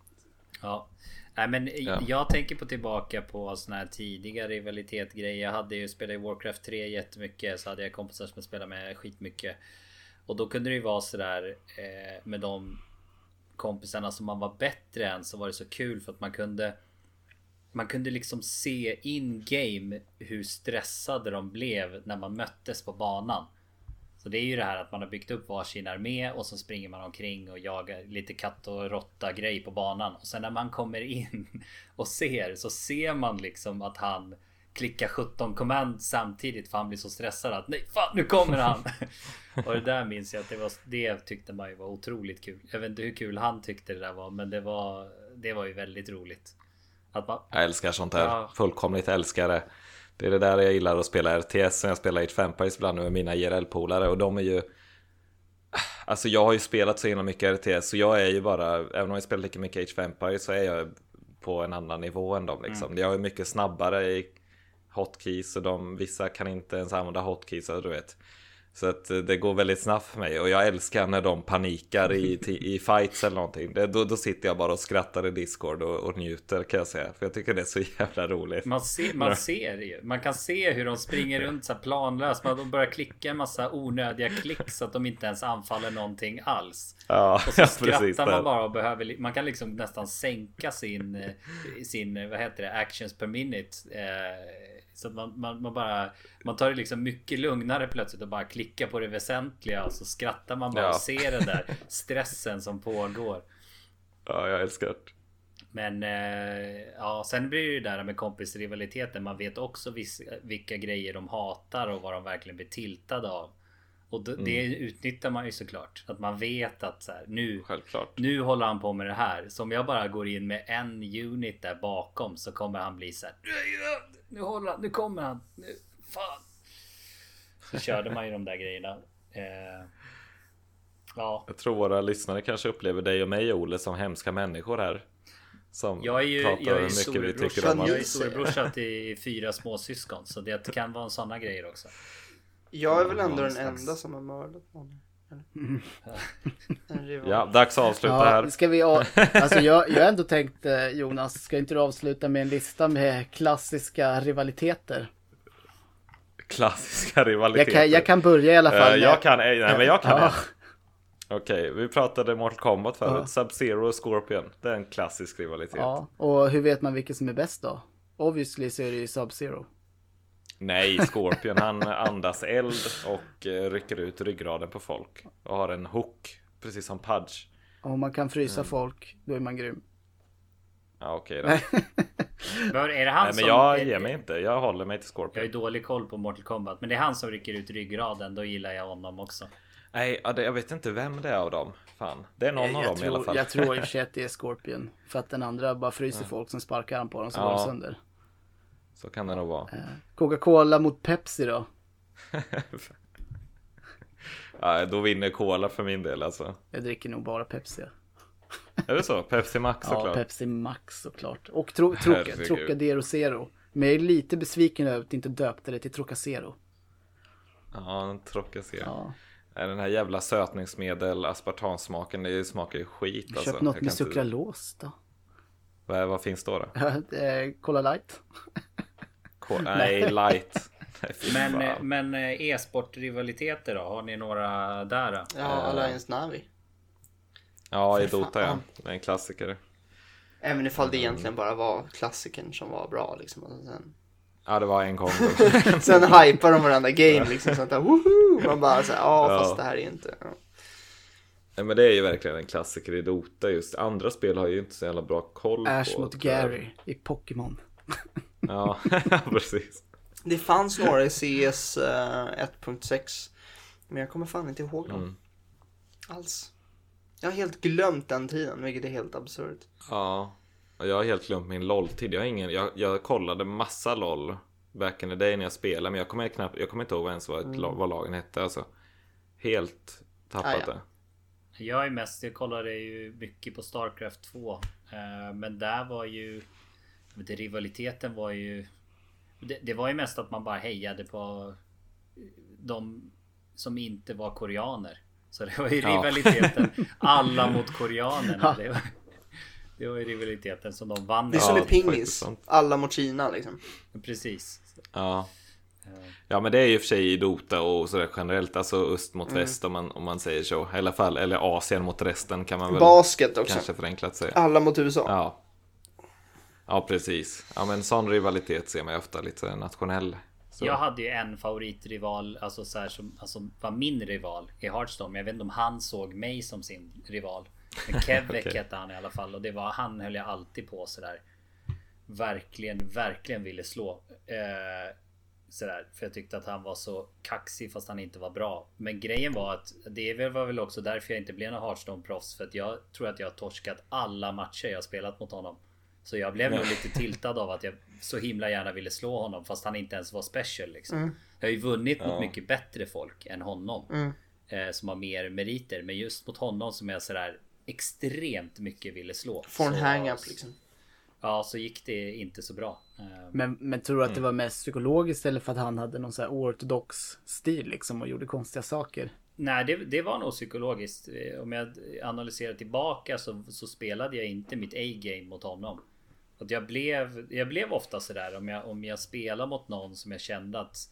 Ja. Nej men Ja. jag tänker på tillbaka på såna här tidiga rivalitetgrejer. Jag hade ju spelat i Warcraft 3 jättemycket. Så hade jag kompisar som jag spelade med skitmycket. Och då kunde det ju vara sådär eh, med de kompisarna som man var bättre än så var det så kul för att man kunde man kunde liksom se in game hur stressade de blev när man möttes på banan. Så det är ju det här att man har byggt upp varsin armé och så springer man omkring och jagar lite katt och råtta grej på banan. Och sen när man kommer in och ser så ser man liksom att han klickar 17 command samtidigt för han blir så stressad att nej fan nu kommer han. och det där minns jag att det var det tyckte man ju var otroligt kul. Jag vet inte hur kul han tyckte det där var men det var det var ju väldigt roligt. Att man, Jag älskar sånt där. Ja. Fullkomligt älskar det. Det är det där jag gillar att spela RTS som jag spelar i Vampires ibland med mina IRL-polare och de är ju Alltså jag har ju spelat så himla mycket RTS så jag är ju bara, även om jag spelar lika mycket Age Vampires så är jag på en annan nivå än dem liksom. Jag är mycket snabbare i hotkeys och de, vissa kan inte ens använda hotkeys, du vet. Så att eh, det går väldigt snabbt för mig och jag älskar när de panikar i, i fights eller någonting. Det, då, då sitter jag bara och skrattar i Discord och, och njuter kan jag säga. För jag tycker det är så jävla roligt. Man ser, man ser ju. Man kan se hur de springer runt så här planlöst. Man de börjar klicka en massa onödiga klick så att de inte ens anfaller någonting alls. Ja, Och så ja, skrattar man där. bara och behöver... Man kan liksom nästan sänka sin... eh, Sin, eh, vad heter det? Actions per minute. Eh, så att man, man, man bara... Man tar det liksom mycket lugnare plötsligt och bara klickar på det väsentliga. Och så skrattar man bara Ja. och ser den där stressen som pågår. Ja, jag älskar det. Men eh, ja, sen blir det ju det där med kompisrivaliteten. Man vet också vilka grejer de hatar och vad de verkligen blir tiltade av. Och det, det utnyttjar man ju såklart. Att man vet att så här, nu, Självklart. nu håller han på med det här. Så om jag bara går in med en unit där bakom så kommer han bli så här. "Nu- håller han, nu kommer han. Nu, fan. Så körde man ju de där grejerna. Eh, ja, Jag tror våra lyssnare kanske upplever dig och mig Ole som hemska människor här. Som Jag är ju pratar jag är hur mycket vi tycker storebrorsa, jag är storebrorsa till fyra småsyskon. Så det kan vara en sådana grejer också. Jag är väl ändå den enda som har mördat någon. rival. Ja, dags att avsluta Ja, här. ska vi, a- alltså jag, jag har ändå tänkt eh, Jonas, ska inte du avsluta med en lista med klassiska rivaliteter? Klassiska Jag rivaliteter. kan, jag kan börja i alla fall. Eh, med- jag kan, nej men jag kan Ja. Okej, vi pratade Mortal Kombat förut. Ja. Sub-Zero och Scorpion. Det är en klassisk rivalitet. Ja, och hur vet man vilket som är bäst då? Obviously så är det ju Sub-Zero. Nej, Scorpion han andas eld och eh, rycker ut ryggraden på folk. Och har en hook, precis som Pudge. Om man kan frysa Mm. folk, då är man grym. Ja, okej då. Var, är det han Nej, men som... jag är- ger mig inte. Jag håller mig till Jag har ju Scorpion. dålig koll på Mortal Kombat. Men det är han som rycker ut ryggraden. Då gillar jag honom också. Nej, ja, det- jag vet inte vem det är av dem. Fan, det är någon av jag, dem i alla tror, fall. jag tror i och för sig att det är Scorpion. För att den andra bara fryser folk som sparkar han på dem så Ja. går det sönder. Så kan det nog vara. Coca-Cola mot Pepsi då? Ja, då vinner Cola för min del alltså. Jag dricker nog bara Pepsi. Är det så? Pepsi Max Ja, såklart. Pepsi Max såklart. Och tro, Herregud. Trocadero Zero. Men jag är lite besviken över att inte döpte det till Trocacero. Ja, Trocacero. Ja. Den här jävla sötningsmedel, aspartamsmaken, det smakar ju skit alltså. Köp något Jag med sukralos då. Vad, vad finns då? då? Eh, Cola light. Ko- Nej, light. Men, eh, men eh, e-sportrivaliteter då? Har ni några där då? Ja, Alliance Navi. Ja, i Dota ja. Det är en klassiker. Även ifall det egentligen bara var klassikern som var bra liksom. Och sen, Ja, det var en gång. sen hypar de varandra game liksom. Så att där, woho! Man bara såhär, ja Ja. fast det här är inte. Ja. Nej, men det är ju verkligen en klassiker i Dota just. Andra spel har ju inte så jävla bra koll Ash på. mot tror jag. Gary i Pokémon. Ja, precis. Det fanns några i CS eh, 1.6. Men jag kommer fan inte ihåg dem. Mm. Alls. Jag har helt glömt den tiden, vilket är helt absurt. Ja, jag har helt glömt min LOL-tid. Jag, har ingen, jag, jag kollade massa LOL back in the day när jag spelade, men jag kommer, knappt, jag kommer inte ihåg vad ens vad, ett, lag- vad lagen hette. Alltså. Helt tappat Ah, ja. det. Jag är mest, jag kollade ju mycket på Starcraft 2. eh, Men där var ju... inte, Rivaliteten var ju... Det, det var ju mest att man bara hejade på de som inte var koreaner. Så det var ju Ja. rivaliteten. Alla mot koreanerna. Det var, det var ju rivaliteten som de vann. Det är som i pingis. Alla mot Kina liksom. Precis. Ja. Eh, ja, men det är ju för sig i Dota och sådär generellt. Alltså öst mot Mm. väst om man, om man säger så. I alla fall, eller Asien mot resten kan man väl Basket också. kanske förenklat säga. Alla mot USA. Ja. Ja, precis. Ja, men sån rivalitet ser man ju ofta lite nationell. Så. Jag hade ju en favoritrival, alltså så här som alltså, var min rival i Hearthstone. Men jag vet inte om han såg mig som sin rival. Men Kevek Okej. hette han i alla fall och det var han höll jag alltid på sådär. Verkligen, verkligen ville slå. Eh, sådär, för jag tyckte att han var så kaxig fast han inte var bra. Men grejen var att det var väl också därför jag inte blev någon Hearthstone-proffs. För att jag tror att jag har torskat alla matcher jag har spelat mot honom. Så jag blev nog lite tiltad av att jag så himla gärna ville slå honom fast han inte ens var special liksom. Jag har ju vunnit mot Ja. mycket bättre folk än honom. Mm. Eh, som har mer meriter. Men just mot honom som jag sådär extremt mycket ville slå. Får en så- hang-up liksom. Ja, så gick det inte så bra. Eh, Men, men tror du att det var mest psykologiskt eller för att han hade någon så här oortodox stil liksom och gjorde konstiga saker? Nej, det, det var nog psykologiskt. Eh, Om jag analyserar tillbaka så, så spelade jag inte mitt A-game mot honom. Att jag, blev, jag blev ofta sådär om jag, om jag spelar mot någon som jag kände att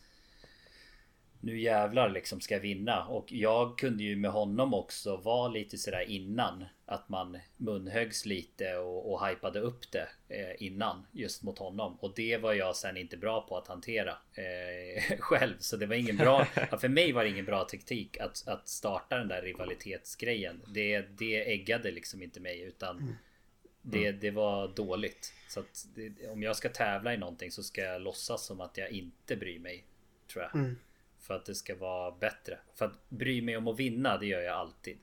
nu jävlar liksom ska jag vinna. Och jag kunde ju med honom också vara lite sådär innan. Att man munhögs lite och, och hypade upp det eh, innan just mot honom. Och det var jag sen inte bra på att hantera eh, själv. Så det var ingen bra, för mig var det ingen bra taktik att, att starta den där rivalitetsgrejen. Det, det äggade liksom inte mig utan det, det var dåligt. Så att det, om jag ska tävla i någonting så ska jag låtsas som att jag inte bryr mig. Tror jag. Mm. För att det ska vara bättre. För att bry mig om att vinna, det gör jag alltid.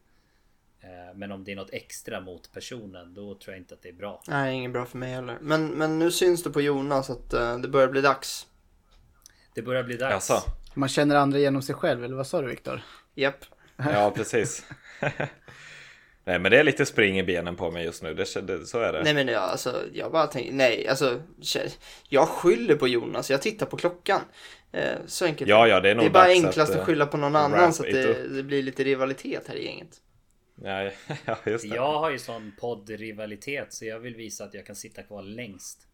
Eh, Men om det är något extra mot personen, då tror jag inte att det är bra. Nej, inget bra för mig heller. Men, men nu syns det på Jonas att eh, det börjar bli dags. Det börjar bli dags. Jaså? Man känner andra genom sig själv, eller vad sa du Viktor? Japp. Ja, precis. Nej, men det är lite spring i benen på mig just nu. Det, det, så är det. Nej men ja, alltså jag bara tänker, nej alltså jag skyller på Jonas, jag tittar på klockan. Eh, så enkelt. Ja, ja, det är nog det är bara enklast att, eh, skylla på någon annan så att det, det blir lite rivalitet här i gänget. Ja, ja, just det. Jag har ju sån poddrivalitet så jag vill visa att jag kan sitta kvar längst.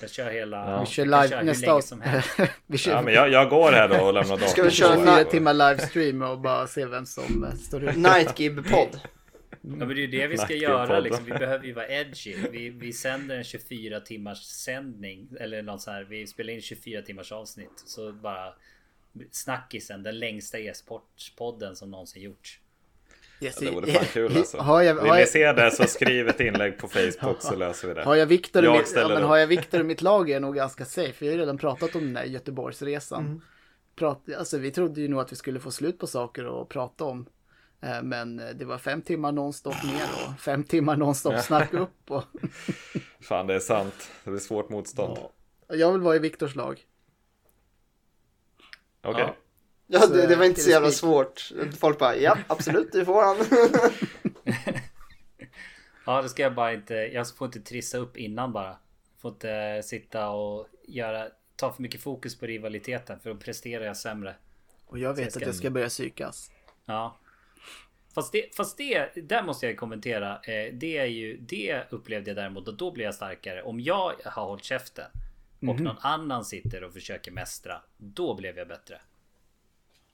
Jag kör hela... Ja. Vi kör jag live hur nästa avsnitt. som helst. vi kör, Ja, men jag, jag går här då och lämnar datorn. Ska vi köra kör en fyra timmar livestream och bara se vem som eh, står ut. Night Gib podd. Ja, men det är ju det vi ska göra liksom. Vi behöver ju vara edgy. Vi, vi sänder en 24 timmars sändning. Eller något så här. Vi spelar in 24 timmars avsnitt. Så bara snackisen. Den längsta e-sportspodden som någonsin gjorts. Yes, Ja, det vore fan kul alltså. Har jag, Vill har ni jag, se det så skriv ett inlägg på Facebook så löser vi det. har jag Viktor i, mitt, ja, men har jag i mitt lag är jag nog ganska safe. Vi har ju redan pratat om den där Göteborgsresan. Mm. Prat, alltså, vi trodde ju nog att vi skulle få slut på saker att prata om. Eh, Men eh, det var fem timmar nonstop ner och fem timmar nonstop snack upp. Och, Fan, det är sant. Det blir svårt motstånd. och jag vill vara i Viktors lag. Okej. Ja. Ja, Så, det, det var inte så jävla svårt. Folk bara, ja absolut du får han. Ja, det ska jag bara inte. Jag får inte trissa upp innan bara. Får inte sitta och göra. Ta för mycket fokus på rivaliteten för då presterar jag sämre. Och jag vet jag att jag ska- ska börja psykas. Ja. Fast det, fast det, där måste jag kommentera. Eh, det är ju, det upplevde jag däremot och då blir jag starkare. Om jag har hållit käften och Mhm. någon annan sitter och försöker mästra. Då blev jag bättre.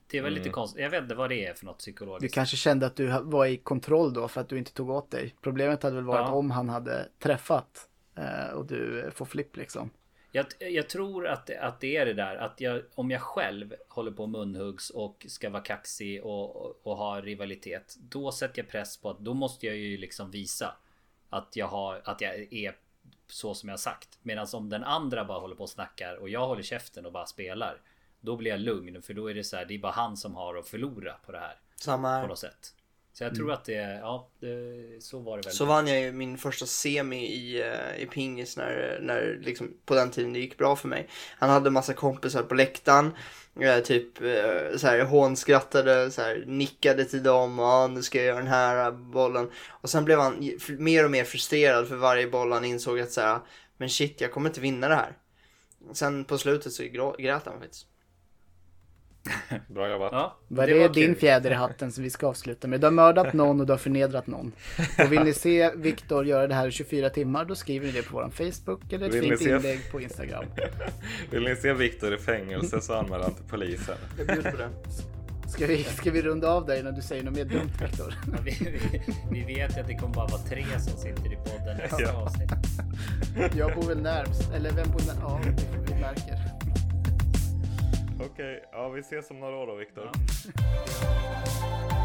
Det är väl lite konstigt. Jag vet inte vad det är för något Du psykologiskt. kanske kände att du var i kontroll då för att du inte tog åt dig. Problemet hade väl varit Ja. om han hade träffat eh, och du får flipp liksom. Jag, jag tror att att det är det där att jag, om jag själv håller på munhuggs och ska vara kaxig och, och, och ha rivalitet. Då sätter jag press på att då måste jag ju liksom visa att jag har att jag är så som jag har sagt. Medan om den andra bara håller på och snackar och jag håller käften och bara spelar. Då blir jag lugn för då är det så här. Det är bara han som har att förlora på det här Samma på här. något sätt. Så jag tror att det, ja, det, så var det väl. Så vann jag ju min första semi i, eh, i pingis när, när liksom, på den tiden det gick bra för mig. Han hade massa kompisar på läktaren. eh, Typ eh, så här hånskrattade, så här, nickade till dem. Ja, nu ska jag göra den här bollen. Och sen blev han mer och mer frustrerad för varje boll han insåg att så här, men shit, jag kommer inte vinna det här. Sen på slutet så grät han faktiskt. Bra jobbat. Ja, Vad är det var din kul. fjäder i hatten som vi ska avsluta med? Du har mördat någon och du har förnedrat någon. Och vill ni se Viktor göra det här i 24 timmar då skriver ni det på vår Facebook eller ett Vill fint se- inlägg på Instagram. Vill ni se Viktor i fängelse så anmäl han till polisen. Jag bjuder på det. Ska vi, ska vi runda av dig när du säger något mer dumt Viktor? Ja, vi, vi, vi vet ju att det kommer bara vara tre som sitter i podden nästa Ja. avsnitt. Jag bor väl närmst, eller vem bor närmst? Ja, vi, vi märker. Okej, ja vi ses om några år då Viktor. Ja.